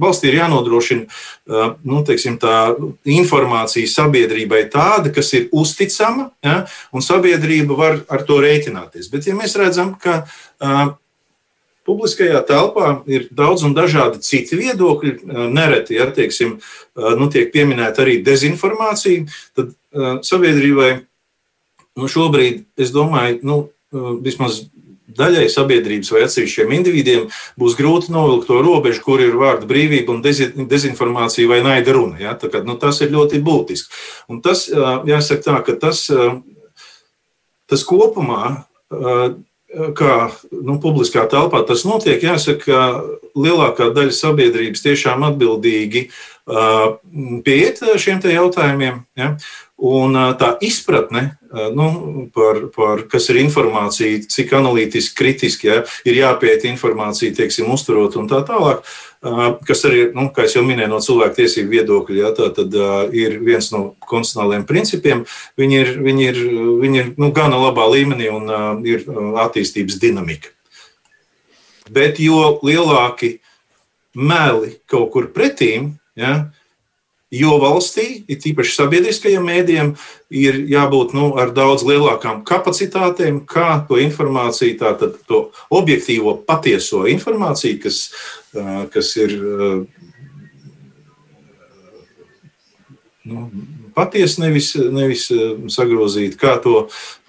valstī ir jānodrošina eh, nu, teiksim, tā informācija sabiedrībai tāda, kas ir uzticama, ja, un sabiedrība var ar to rēķināties. Bet, ja mēs redzam, ka uh, publiskajā telpā ir daudz un dažādi citi viedokļi, nereti ja, teiksim, nu, tiek pieminēta arī dezinformācija, tad uh, sabiedrībai nu, šobrīd, es domāju, nu, vismaz daļai sabiedrības vai atsevišķiem individiem būs grūti novilkt to robežu, kur ir vārda brīvība un dezinformācija vai naida runa. Ja? Kā, nu, tas ir ļoti būtiski. Un tas, jāsaka tā, ka tas, tas kopumā, kā nu, publiskā telpā tas notiek, jāsaka, ka lielākā daļa sabiedrības tiešām atbildīgi pieiet šiem jautājumiem. Ja? Un tā izpratne nu, par, par kas ir informācija, cik analītiski, kritiski ja, ir jāpēta informācija, teiksim, uzturot un tā tālāk, kas arī, nu, kā jau minēju, no cilvēktiesību viedokļa, ja, tā tad ir viens no konstitucionāliem principiem. Viņi ir, viņi ir, viņi ir nu, gana labā līmenī un ir attīstības dinamika. Bet jo lielāki meli kaut kur pretīm, ja, Jo valstī, it īpaši sabiedriskajiem mēdījiem, ir jābūt nu, ar daudz lielākām kapacitātēm, kā to informāciju, tātad to objektīvo, patieso informāciju, kas, kas ir nu, patiesa, nevis, nevis sagrozīta, kā to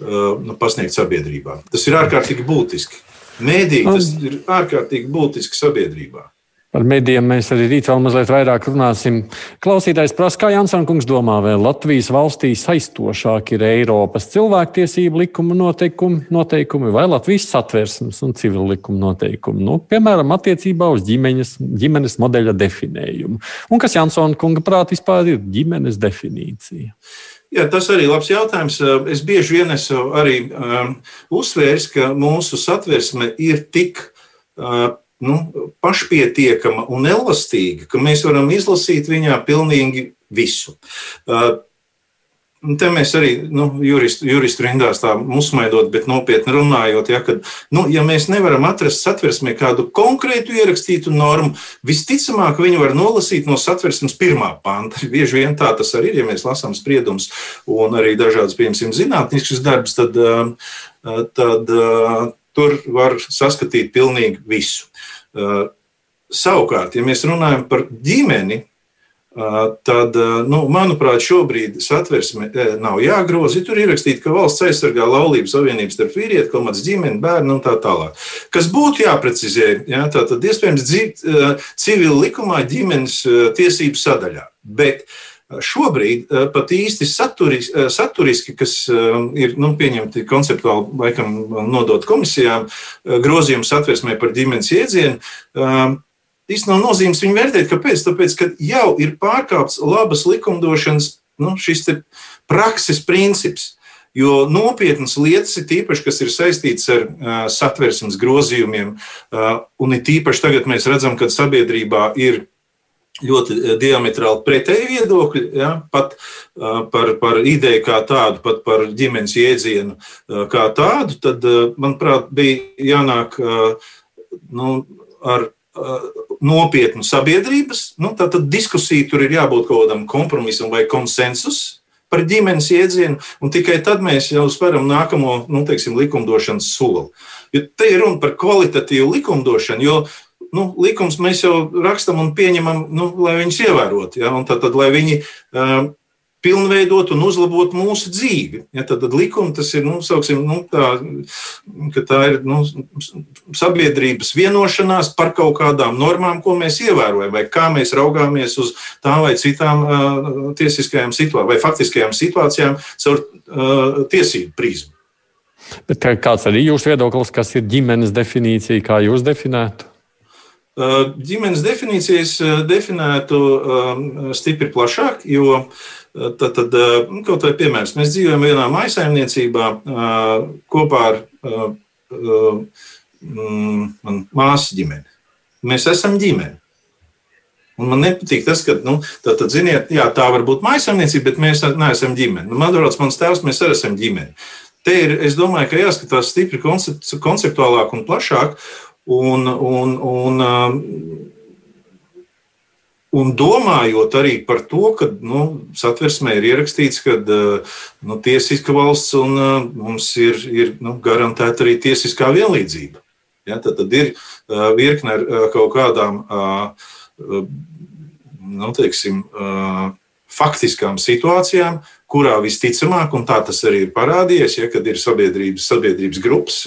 nu, pasniegt sabiedrībā. Tas ir ārkārtīgi būtiski. Mēdī tas ir ārkārtīgi būtiski sabiedrībā. Par medijiem mēs arī rīt vēl mazliet vairāk runāsim. Klausītājs prasa, kā Jansons kungs domā, vai Latvijas valstī saistošāk ir Eiropas cilvēktiesību likuma noteikumi, noteikumi vai Latvijas satversmes un civil likuma noteikumi, nu, piemēram, attiecībā uz ģimenes, ģimenes modeļa definējumu. Un kas Jansona kunga prāt vispār ir ģimenes definīcija? Jā, tas arī ir labs jautājums. Es bieži vien esmu arī um, uzsvērs, ka mūsu satversme ir tik uh, nu, pašpietiekama un elastīga, ka mēs varam izlasīt viņā pilnīgi visu. Uh, Te mēs arī nu, juristu, juristu rindās tā uzsmaidot, bet nopietni runājot, ja, ka, nu, ja mēs nevaram atrast satversmē kādu konkrētu ierakstītu normu, visticamāk, viņu var nolasīt no satversmes pirmā panta. Bieži vien tā tas arī ir, ja mēs lasām spriedumus un arī dažādas, piemēram, zinātniskas darbus, tad, tad tur var saskatīt pilnīgi visu. Uh, savukārt, ja mēs runājam par ģimeni, uh, tad, uh, nu, manuprāt, šobrīd satversme nav jāgroza. Tur ir ierakstīts, ka valsts aizsargā laulības savienības starp vīrieti, komats ģimeni, bērnu un tā tālāk. Kas būtu jāprecizē, jā, tā tad iespējams civil likumā ģimenes tiesību sadaļā. Bet uh, Šobrīd eh, pat īsti saturis, eh, saturiski, kas eh, ir nu, pieņemti konceptuāli, laikam, nodot komisijām, grozījums satversmē par ģimenes iedzienu, īstenībā nav nozīmes viņu vērtēt. Kāpēc? Tāpēc, ka jau ir pārkāpts labas likumdošanas nu, šis prakses princips. Jo nopietnas lietas, ir tīpaši, kas ir saistītas ar uh, satversmes grozījumiem, uh, un it īpaši tagad mēs redzam, ka sabiedrībā ir ļoti eh, diametrāli pretēji viedokļi, ja, pat uh, par, par ideju kā tādu, pat par ģimenes jēdzienu uh, kā tādu, tad, uh, manuprāt, bija jānāk nu, ar nopietnu sabiedrības, nu, tad diskusija tur ir jābūt kaut kādam kompromisam vai konsensusam par ģimenes iedzienu, un tikai tad mēs jau speram nākamo nu, teiksim, likumdošanas soli. Jo te ir runa par kvalitatīvu likumdošanu, jo nu, likums mēs jau rakstam un pieņemam, nu, lai viņus ievērotu. Ja? Tad, tad, lai viņi uh, pilnveidot un uzlabot mūsu dzīvi. Ja, tad, tad likuma tas ir, nu, sauksim, nu, tā, tā ir nu, sabiedrības vienošanās par kaut kādām normām, ko mēs ievērojam, vai kā mēs raugāmies uz tām vai citām uh, tiesiskajām situācijām, vai faktiskajām situācijām caur uh, tiesību prizmu. Bet kāds arī jūsu viedoklis, kas ir ģimenes definīcija, kā jūs definētu? Ģimenes definīcijas definētu stipri plašāk, jo tad, tad nu, kaut vai piemērs, mēs dzīvojam vienā maisaimniecībā kopā ar mm, māsu ģimeni. Mēs esam ģimene. Un man nepatīk tas, ka, nu, tā, tad, ziniet, jā, tā var būt maisaimniecība, bet mēs neesam ģimene. Nu, man liekas, mans tēvs, mēs arī esam ģimene. Te ir, es domāju, ka jāskatās stipri konceptuālāk un plašāk. Un, un, un, um, un domājot arī par to, ka nu, satversmē ir ierakstīts, ka uh, nu, tiesiska valsts un uh, mums ir, ir nu, garantēta arī tiesiskā vienlīdzība. Ja, tad, tad ir uh, virkne ar kaut kādām nu, teiksim, faktiskām situācijām, kurā visticamāk, un tā tas arī ir parādījies, ja, kad ir sabiedrības, sabiedrības grupas,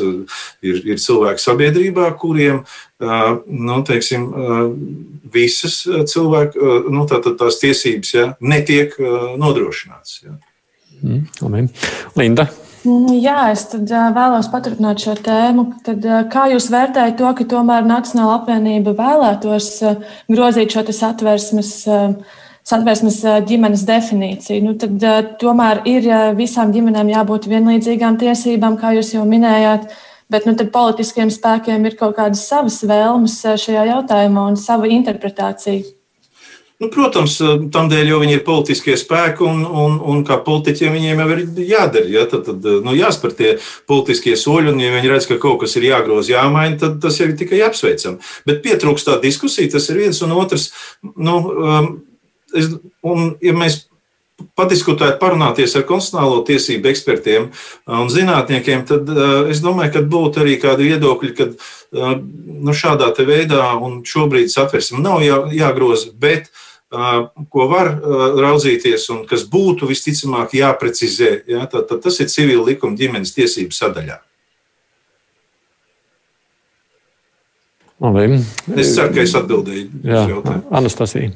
ir, ir cilvēki sabiedrībā, kuriem nu, teiksim, visas cilvēku nu, tā, tā, tās tiesības ja, netiek nodrošinātas. Ja. Mm, Linda. Nu, jā, es vēlos paturpināt šo tēmu. Tad, kā jūs vērtējat to, ka tomēr Nacionāla apvienība vēlētos grozīt šo satversmes uh, satversmes ģimenes definīciju. Nu, tad, tomēr ir visām ģimenēm jābūt vienlīdzīgām tiesībām, kā jūs jau minējāt. Bet nu, politiskiem spēkiem ir kaut kādas savas vēlmes šajā jautājumā un sava interpretācija. Nu, protams, tam dēļ, jo viņi ir politiskie spēki un, un, un kā politiķiem viņiem jau ir jādara. Ja? Tad, tad nu, jāspēr tie politiskie soļi, un, ja viņi redz, ka kaut kas ir jāgroza, jāmaina, tad tas jau ir tikai apsveicami. Bet pietrūkst tā diskusija, tas ir viens un otrs. Nu, um, es, un, ja mēs padiskutēt, parunāties ar konstitucionālo tiesību ekspertiem un zinātniekiem, tad uh, es domāju, ka būtu arī kādi viedokļi, ka uh, nu, šādā veidā un šobrīd satversme nav jā, jāgroza, bet uh, ko var raudzīties un kas būtu visticamāk jāprecizē, ja, tad, tad tas ir civila likuma ģimenes tiesību sadaļā. Labi. Es ceru, ka es atbildēju uz jautājumu. Anastasija.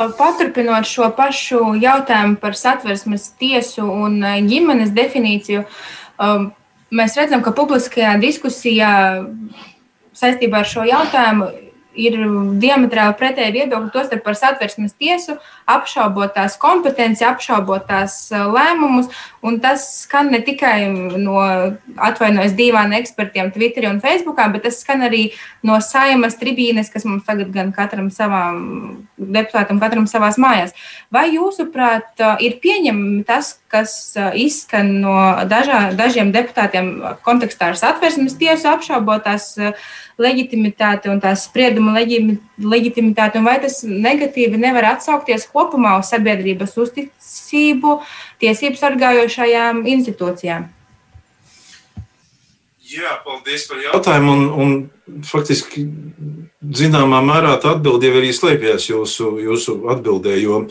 Paturpinot šo pašu jautājumu par satversmes tiesu un eh, ģimenes definīciju, um, mēs redzam, ka publiskajā diskusijā saistībā ar šo jautājumu ir diametrāli pretēji viedokļi, tostarp par satversmes tiesu, apšaubot tās kompetenci, apšaubot tās eh, lēmumus. Tas skan ne tikai no atvainojas divām ekspertiem Twitterī un Facebookā, bet tas skan arī no saimas tribīnes, kas mums tagad gan katram savām deputātam, katram savās mājās. Vai jūsuprāt, eh, ir pieņemami tas, kas eh, izskan no dažā, dažiem deputātiem kontekstā ar satversmes tiesu, apšaubot tās leģitimitāti un tās sprieduma leģitimitāti, un vai tas negatīvi nevar atsaukties kopumā uz sabiedrības uzticību tiesību sargājošajām institūcijām? Jā, paldies par jautājumu. Un, un faktiski, zināmā mērā, tā atbilde jau arī slēpjas jūsu, jūsu atbildē. Jo,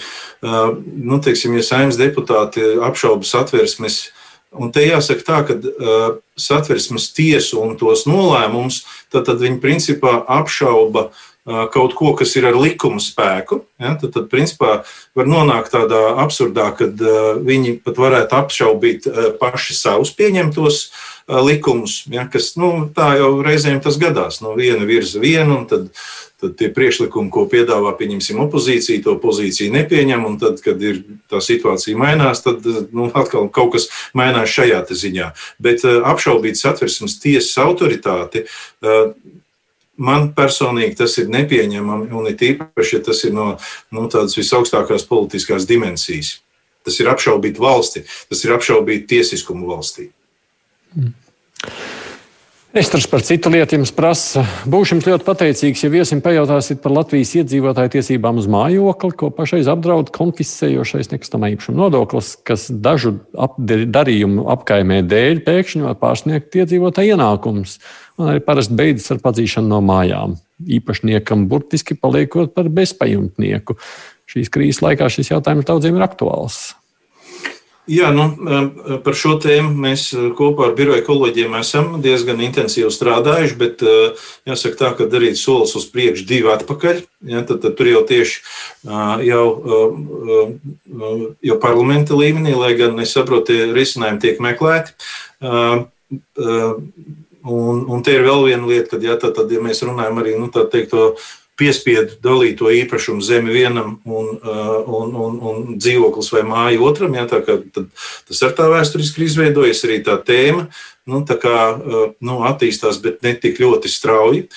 nu, teiksim, ja saimnes deputāti apšauba satversmes Un te jāsaka tā, ka uh, satversmes tiesu un tos nolēmumus, tad, tad viņi principā apšauba uh, kaut ko, kas ir ar likuma spēku. Ja? Tad, tad principā var nonākt tādā absurdā, kad uh, viņi pat varētu apšaubīt uh, paši savus pieņemtos uh, likumus, ja? kas nu, tā jau reizēm tas gadās. No viena virza vienu, un tad tad tie priekšlikumi, ko piedāvā pieņemsim opozīcija, to pozīciju nepieņem, tad, kad ir tā situācija mainās, tad nu, atkal kaut kas mainās šajā ziņā. Bet uh, apšaubīt satversmes tiesas autoritāti. Uh, Man personīgi tas ir nepieņemami, un it īpaši, ja tas ir no nu, tādas visaugstākās politiskās dimensijas. Tas ir apšaubīt valsti, tas ir apšaubīt tiesiskumu valstī. Mm. Estras par citu lietu jums prasa. Būšu jums ļoti pateicīgs, ja viesim pajautāsiet par Latvijas iedzīvotāju tiesībām uz mājokli, ko pašreiz apdraud konfiscējošais nekustamā īpašuma nodoklis, kas dažu darījumu apkaimē dēļ pēkšņi var pārsniegt iedzīvotāju ienākumus. Un arī parasti beidzas ar padzīšanu no mājām. Īpašniekam burtiski paliekot par bezpajumtnieku. Šīs krīzes laikā šis jautājums daudziem ir aktuāls. Jā, nu, par šo tēmu mēs eh, kopā ar biroja kolēģiem esam diezgan intensīvi strādājuši, bet eh, jāsaka tā, ka darīt solis uz priekšu, divi atpakaļ. Ja, tad, tad tur jau tieši jau, jau parlamenta līmenī, lai gan es saprotu, tie risinājumi tiek meklēti. Un, un te ir vēl viena lieta, kad, ja, tad, tad, ja mēs runājam arī nu, teikt, to piespiedu dalīt to īpašumu zemi vienam un, uh, un, un, un dzīvoklis vai māju otram. Kā, tas ar tā vēsturiski ir izveidojies arī tā tēma. Nu, tā kā uh, nu, attīstās, bet ne tik ļoti strauji.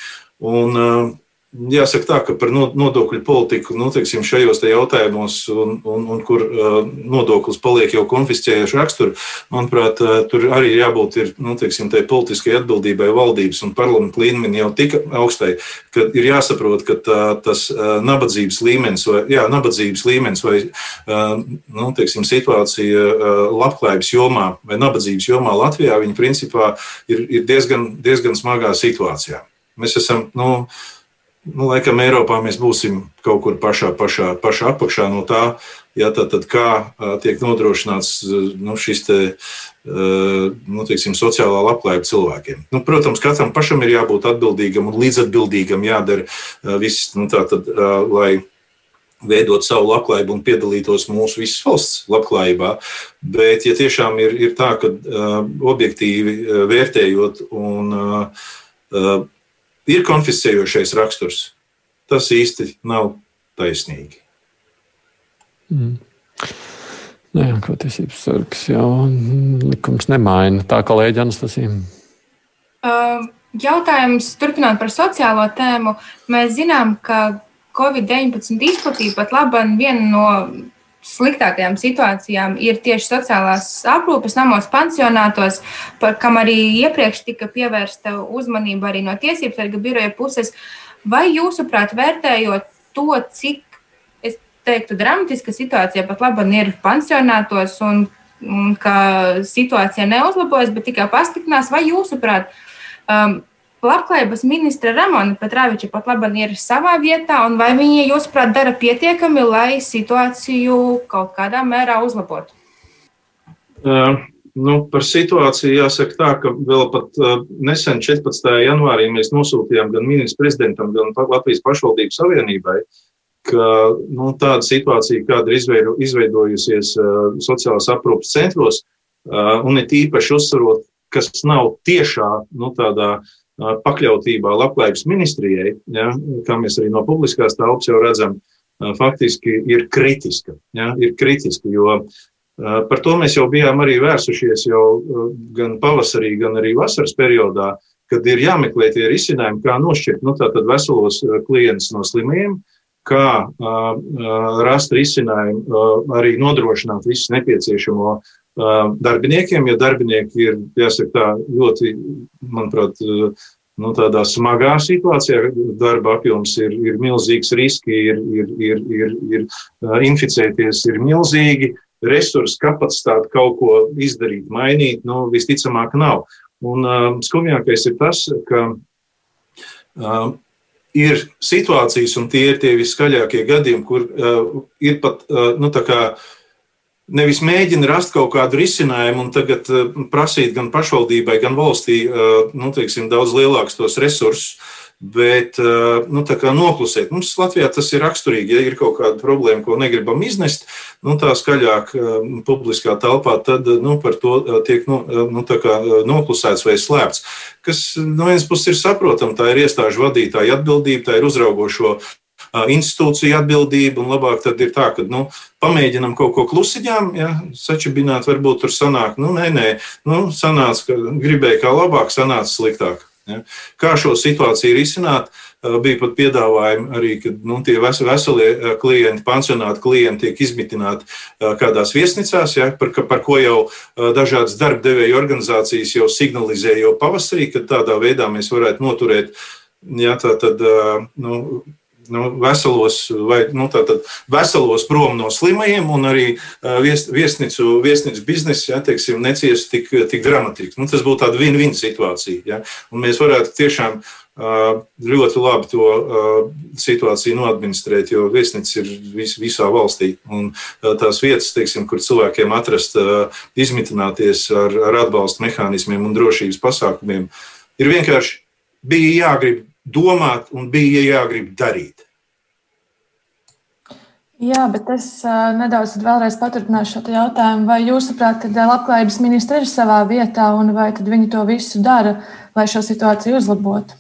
Un, uh, Jāsaka tā, ka par nodokļu politiku nu, teiksim, šajos te jautājumos, un, un, un kur nodoklis paliek jau konfiscējuši raksturu, manuprāt, tur arī jābūt ir, nu, teiksim, tai atbildībai valdības un parlamentu līmenī jau tik augstai, ka ir jāsaprot, ka tā, tas nabadzības līmenis vai, jā, nabadzības līmenis vai nu, teiksim, situācija labklājības jomā vai nabadzības jomā Latvijā, viņi principā ir, ir diezgan, diezgan smagā situācijā. Mēs esam, nu, nu, laikam Eiropā mēs būsim kaut kur pašā, pašā, pašā apakšā no tā, ja, tad, tad kā tiek nodrošināts nu, šis te, nu, teiksim, sociālā labklājība cilvēkiem. Nu, protams, katram pašam ir jābūt atbildīgam un līdzatbildīgam jādara viss, nu, tā tad, lai veidot savu labklājību un piedalītos mūsu visas valsts labklājībā. Bet, ja tiešām ir, ir tā, ka objektīvi vērtējot un ir konfiscējošais raksturs. Tas īsti nav taisnīgi. Mm. Nē, nu ko tiesības sargs jau likums nemaina. Tā kā kolēģi Anastasija. Uh, jautājums turpināt par sociālo tēmu. Mēs zinām, ka Covid-19 izplatība pat labam viena no sliktākajām situācijām ir tieši sociālās aprūpes namos, pansionātos, par kam arī iepriekš tika pievērsta uzmanība arī no tiesības sarga biroja puses. Vai jūsuprāt, vērtējot to, cik, es teiktu, dramatiska situācija pat labi ir pansionātos un, un ka situācija neuzlabojas, bet tikai pasliktinās, vai jūsuprāt, um, Labklājības ministra Ramona Petrāviča pat labi ir savā vietā, un vai viņa, jūsuprāt, dara pietiekami, lai situāciju kaut kādā mērā uzlabotu? Uh, nu, par situāciju jāsaka tā, ka vēl pat uh, nesen 14. janvārī mēs nosūtījām gan ministrs prezidentam, gan Latvijas pašvaldības savienībai, ka nu, tāda situācija, kāda ir izveidojusies uh, sociālās aprūpas centros, uh, un it īpaši uzsverot, kas nav tiešā nu, tādā pakļautībā labklājības ministrijai, ja, kā mēs arī no publiskās telpas jau redzam, faktiski ir kritiska. Ja, ir kritiska jo par to mēs jau bijām arī vērsušies jau gan pavasarī, gan arī vasaras periodā, kad ir jāmeklē tie risinājumi, kā nošķirt nu, veselos klientus no slimiem, kā uh, rast risinājumu, uh, arī nodrošināt visu nepieciešamo darbiniekiem, jo darbinieki ir, jāsaka, tā ļoti, manuprāt, nu, tādā smagā situācijā. Darba apjoms ir, ir milzīgs, riski ir, ir, ir, ir, ir inficēties, ir milzīgi. Resursu kapacitāte kaut ko izdarīt, mainīt, nu, visticamāk, nav. Un uh, skumjākais ir tas, ka uh, ir situācijas, un tie ir tie viskaļākie gadījumi, kur uh, ir pat uh, nu, tā kā uh, nevis mēģina rast kaut kādu risinājumu un tagad eh, prasīt gan pašvaldībai, gan valstī eh, nu, teiksim, daudz lielākus tos resursus, bet eh, nu, noklusēt. Mums Latvijā tas ir raksturīgi. Ja ir kaut kāda problēma, ko negribam iznest, nu, tā skaļāk publiskā telpā, tad nu, par to tiek nu, nu, noklusēts vai slēpts. Kas no vienas puses ir saprotama, tā ir iestāžu vadītāja atbildība, tā ir uzraugošo institūcija atbildība, un labāk tad ir tā, ka nu, pamēģinam kaut ko klusiņām, ja, sačibināt, varbūt tur sanāk, nu, nē, nē, nu, sanāca, ka gribēja kā labāk, sanāca sliktāk. Ja. Kā šo situāciju risināt? Bija pat piedāvājumi arī, ka nu, tie veselie klienti, pansionāti klienti tiek izmitināti kādās viesnīcās, ja, par, par ko jau dažādas darbdevēju organizācijas jau signalizēja jau pavasarī, ka tādā veidā mēs varētu noturēt ja, tā, tad, nu, nu, veselos, vai, nu, tātad, veselos prom no slimajiem, un arī vies, viesnīcu, viesnīcu biznesa ja, teiksim, neciest tik, tik dramatiski. Nu, tas būtu tāda win-win situācija. Ja, un mēs varētu tiešām ļoti labi to situāciju noadministrēt, jo viesnīca ir vis, visā valstī. Un tās vietas, teiksim, kur cilvēkiem atrast, izmitināties ar, ar atbalsta mehānismiem un drošības pasākumiem, ir vienkārši bija jāgrib domāt un bija jāgrib darīt. Jā, bet es uh, nedaudz vēlreiz paturpināšu šo jautājumu. Vai jūsuprāt, ka labklājības ministri ir savā vietā un vai viņi to visu dara, lai šo situāciju uzlabotu?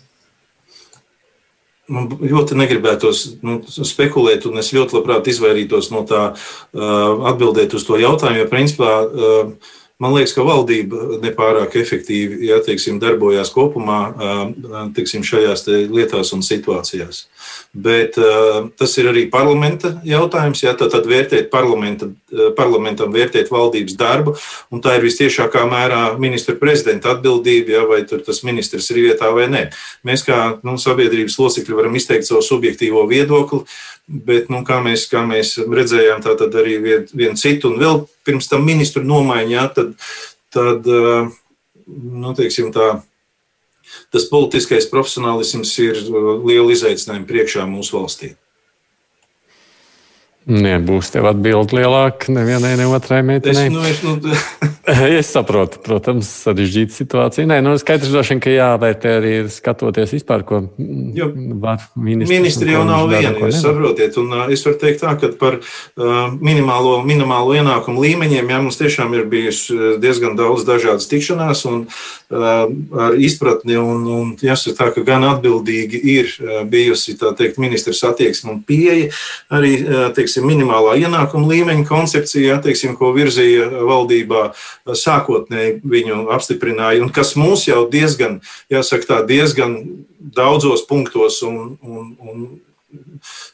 Man ļoti negribētos nu, spekulēt, un es ļoti labprāt izvairītos no tā uh, atbildēt uz to jautājumu, jo principā uh, Man liekas, ka valdība nepārāk efektīvi ja, teiksim, darbojās kopumā teiksim, šajās te lietās un situācijās. Bet tas ir arī parlamenta jautājums. Ja, tad, tad vērtēt parlamenta, parlamentam, vērtēt valdības darbu, un tā ir visciešākā mērā ministra prezidenta atbildība, ja, vai tas ministrs ir vietā vai nē. Mēs kā nu, sabiedrības locekļi varam izteikt savu subjektīvo viedokli. Bet, nu, kā, mēs, kā mēs redzējām, tā tad arī vienu vien citu, un vēl pirms tam ministru nomaiņā, tad, tad nu, teiksim, tā, tas politiskais profesionālisms ir liela izaicinājuma priekšā mūsu valstī. Nebūs tev atbildi lielāka nevienai, ne otrai meitenei. Es, nu, es, nu, es saprotu, protams, sarežģīta situācija. Nē, nu, skaidrs, droši, ka jāvērtē arī skatoties vispār, ko jo, ministri. Ministri jau nav viena, jūs saprotiet. Un uh, es varu teikt tā, ka par uh, minimālo, minimālo ienākumu līmeņiem, jā, mums tiešām ir bijusi diezgan daudz dažādas tikšanās un uh, ar izpratni un, un jāsaka tā, ka gan atbildīgi ir bijusi, tā teikt, ministrs attieksme un pieeja arī, uh, teiksim, minimālā ienākuma līmeņa koncepcija, teiksim, ko virzīja valdībā. Sākotnēji viņu apstiprināja, un kas mūs jau diezgan, jāsaka, tā, diezgan daudzos punktos un, un, un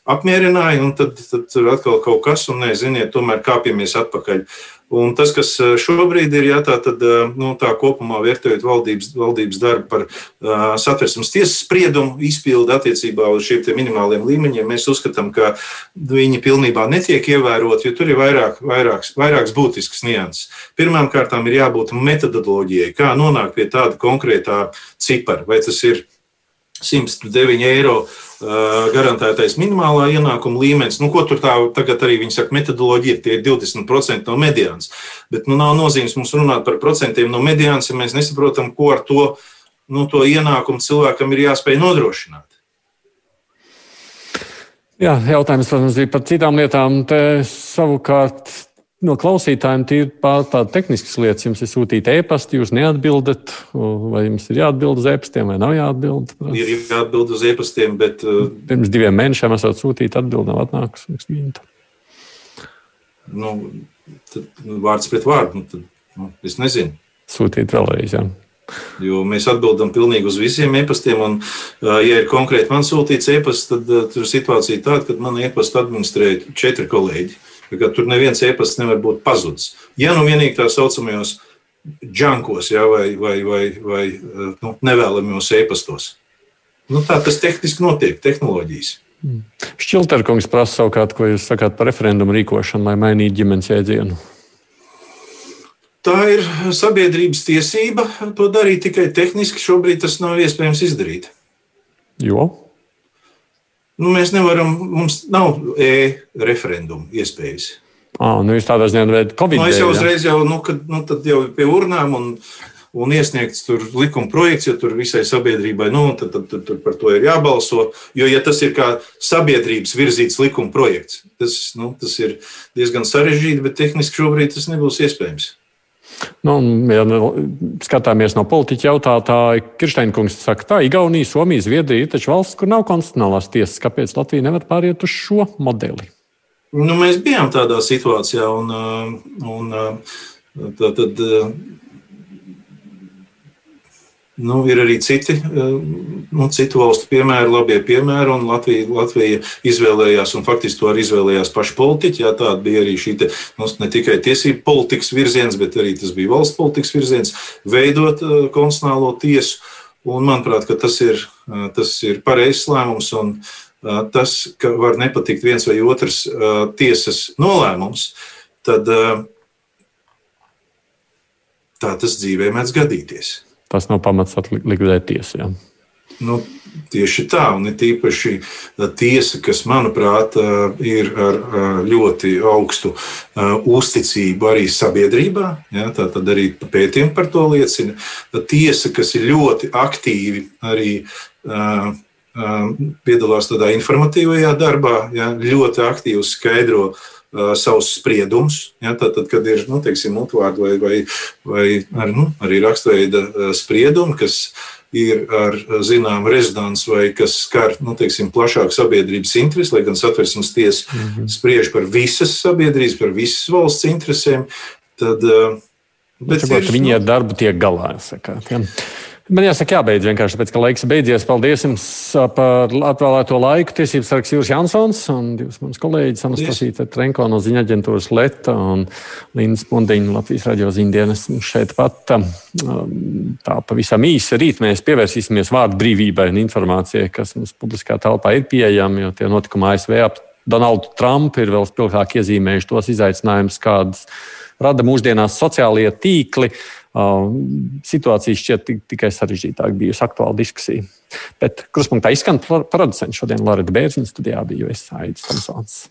apmierināja, un tad, tad tur atkal kaut kas, un neziniet, tomēr kāpjamies atpakaļ. Un tas, kas eh, šobrīd ir, jā, tā, tad, eh, nu, tā kopumā vērtējot valdības, valdības darbu par uh, satversmes tiesas spriedumu izpildu attiecībā uz šiem minimāliem līmeņiem, mēs uzskatām, ka viņi pilnībā netiek ievēroti, jo tur ir vairāk, vairāks, vairāks būtisks nianses. Pirmkārt, ir jābūt metodoloģijai, kā nonākt pie tāda konkrētā cipara, vai tas ir 109 eiro garantētais minimālā ienākuma līmenis. Nu, ko tur tā tagad arī viņi saka, metodoloģija tie ir 20% no mediānas. Bet nu, nav nozīmes mums runāt par procentiem no mediānas, ja mēs nesaprotam, ko ar to, nu, to ienākumu cilvēkam ir jāspēj nodrošināt. Jā, jautājums, protams, bija par citām lietām. Te savukārt no klausītājiem ir tādas tehniskas lietas. Jums ir sūtīta e-pasta, jūs neatbildat, vai jums ir jāatbild uz e-pastiem, vai nav jāatbild? Ir jāatbild uz e-pastiem, bet. Uh, Pirms diviem mēnešiem esat sūtīti atbildi, nav atnākusi. Nu, tad, vārds pret vārdu. Nu, tad, nu, es nezinu. Sūtīt vēlreiz. Jā. Jo mēs atbildam pilnīgi uz visiem e-pastiem. Un, uh, ja ir konkrēti man sūtīts e-pasts, tad uh, tur ir situācija tāda, ka man e-pastu administrē četri kolēģi. Tur neviens e-pasts nevar būt pazudis. Ja nu vienīgi tā saucamajos džankos ja, vai, vai, vai, vai nu, nevēlamajos e-pastos. Nu, tā tas tehniski notiek, tehnoloģijas. Mm. Šķilterkungs prasa savukārt, ko jūs sakāt par referendumu rīkošanu, lai mainītu ģimenes jēdzienu. Tā ir sabiedrības tiesība to darīt tikai tehniski. Šobrīd tas nav iespējams izdarīt. Jo? Nu, mēs nevaram, mums nav e-referendumu iespējas. Ah, nu jūs tādā ziņā veidat Covid. Nu, es jau uzreiz jau, nu, kad, nu, jau pie urnām un, un iesniegts tur likuma projekts, ja tur visai sabiedrībai, nu, tad, tad, tad, tad par to ir jābalso. Jo, ja tas ir kā sabiedrības virzīts likuma projekts, tas, nu, tas ir diezgan sarežģīti, bet tehniski šobrīd tas nebūs iespējams. Nu, ja skatāmies no politiķa jautātāja, Kirsteinkungs saka, tā Igaunija, Somija, Zviedrija ir taču valsts, kur nav konstitucionālās tiesas. Kāpēc Latvija nevar pāriet uz šo modeli? Nu, mēs bijām tādā situācijā, un, un tā, tad Nu, ir arī citi, eh, nu, citu valstu piemēri, labie piemēri, un Latvija, Latvija izvēlējās, un faktiski to arī izvēlējās paši politiķi. Jā, tāda bija arī šī te, nu, ne tikai tiesību politikas virziens, bet arī tas bija valsts politikas virziens, veidot uh, konstitucionālo tiesu. Un, manuprāt, tas ir, uh, tas ir pareizs lēmums, un tas, ka var nepatikt viens vai otrs tiesas nolēmums, tad tā tas dzīvē mēdz gadīties tas nav pamats likvidēt tiesu. Jā. Nu, tieši tā, un it īpaši tiesa, kas, manuprāt, ir ar ļoti augstu uzticību arī sabiedrībā, ja, tā tad arī pētījumi par to liecina. Tiesa, kas ir ļoti aktīvi arī piedalās tādā informatīvajā darbā, ja, ļoti aktīvi skaidro uh, uh, savus spriedumus. Ja, tad, tad, kad ir nu, teiksim, mutvārdi vai, vai, vai ar, nu, arī rakstveida spriedumi, kas ir ar zināmu rezonanci vai kas skar nu, teiksim, plašāku sabiedrības interesi, lai gan satversmes tiesa mm -hmm. spriež par visas sabiedrības, par visas valsts interesēm, tad. Bet, bet ir, viņi ar darbu tiek galā. Sakāt, ja? Man jāsaka, jābeidz vienkārši, tāpēc, ka laiks beidzies. Paldies jums par atvēlēto laiku. Tiesības sargs Jūras Jansons un divas manas kolēģis Anastasīta Trenko no ziņa aģentūras Leta un Lindas Pundiņa Latvijas radio ziņdienas šeit pat. Tā pavisam īsi rīt mēs pievērsīsimies vārdu brīvībai un informācijai, kas mums publiskā telpā ir pieejama, jo tie notikumi ASV ap Donaldu Trumpu ir vēl spilgtāk iezīmējuši tos izaicinājumus, kādas rada mūsdienās sociālie tīkli. Situācija šķiet tikai sarežģītāk, bijusi aktuāla diskusija. Bet kruspunktā izskan producents šodien Lorita Bērziņa studijā, biju es Aits Tomsons.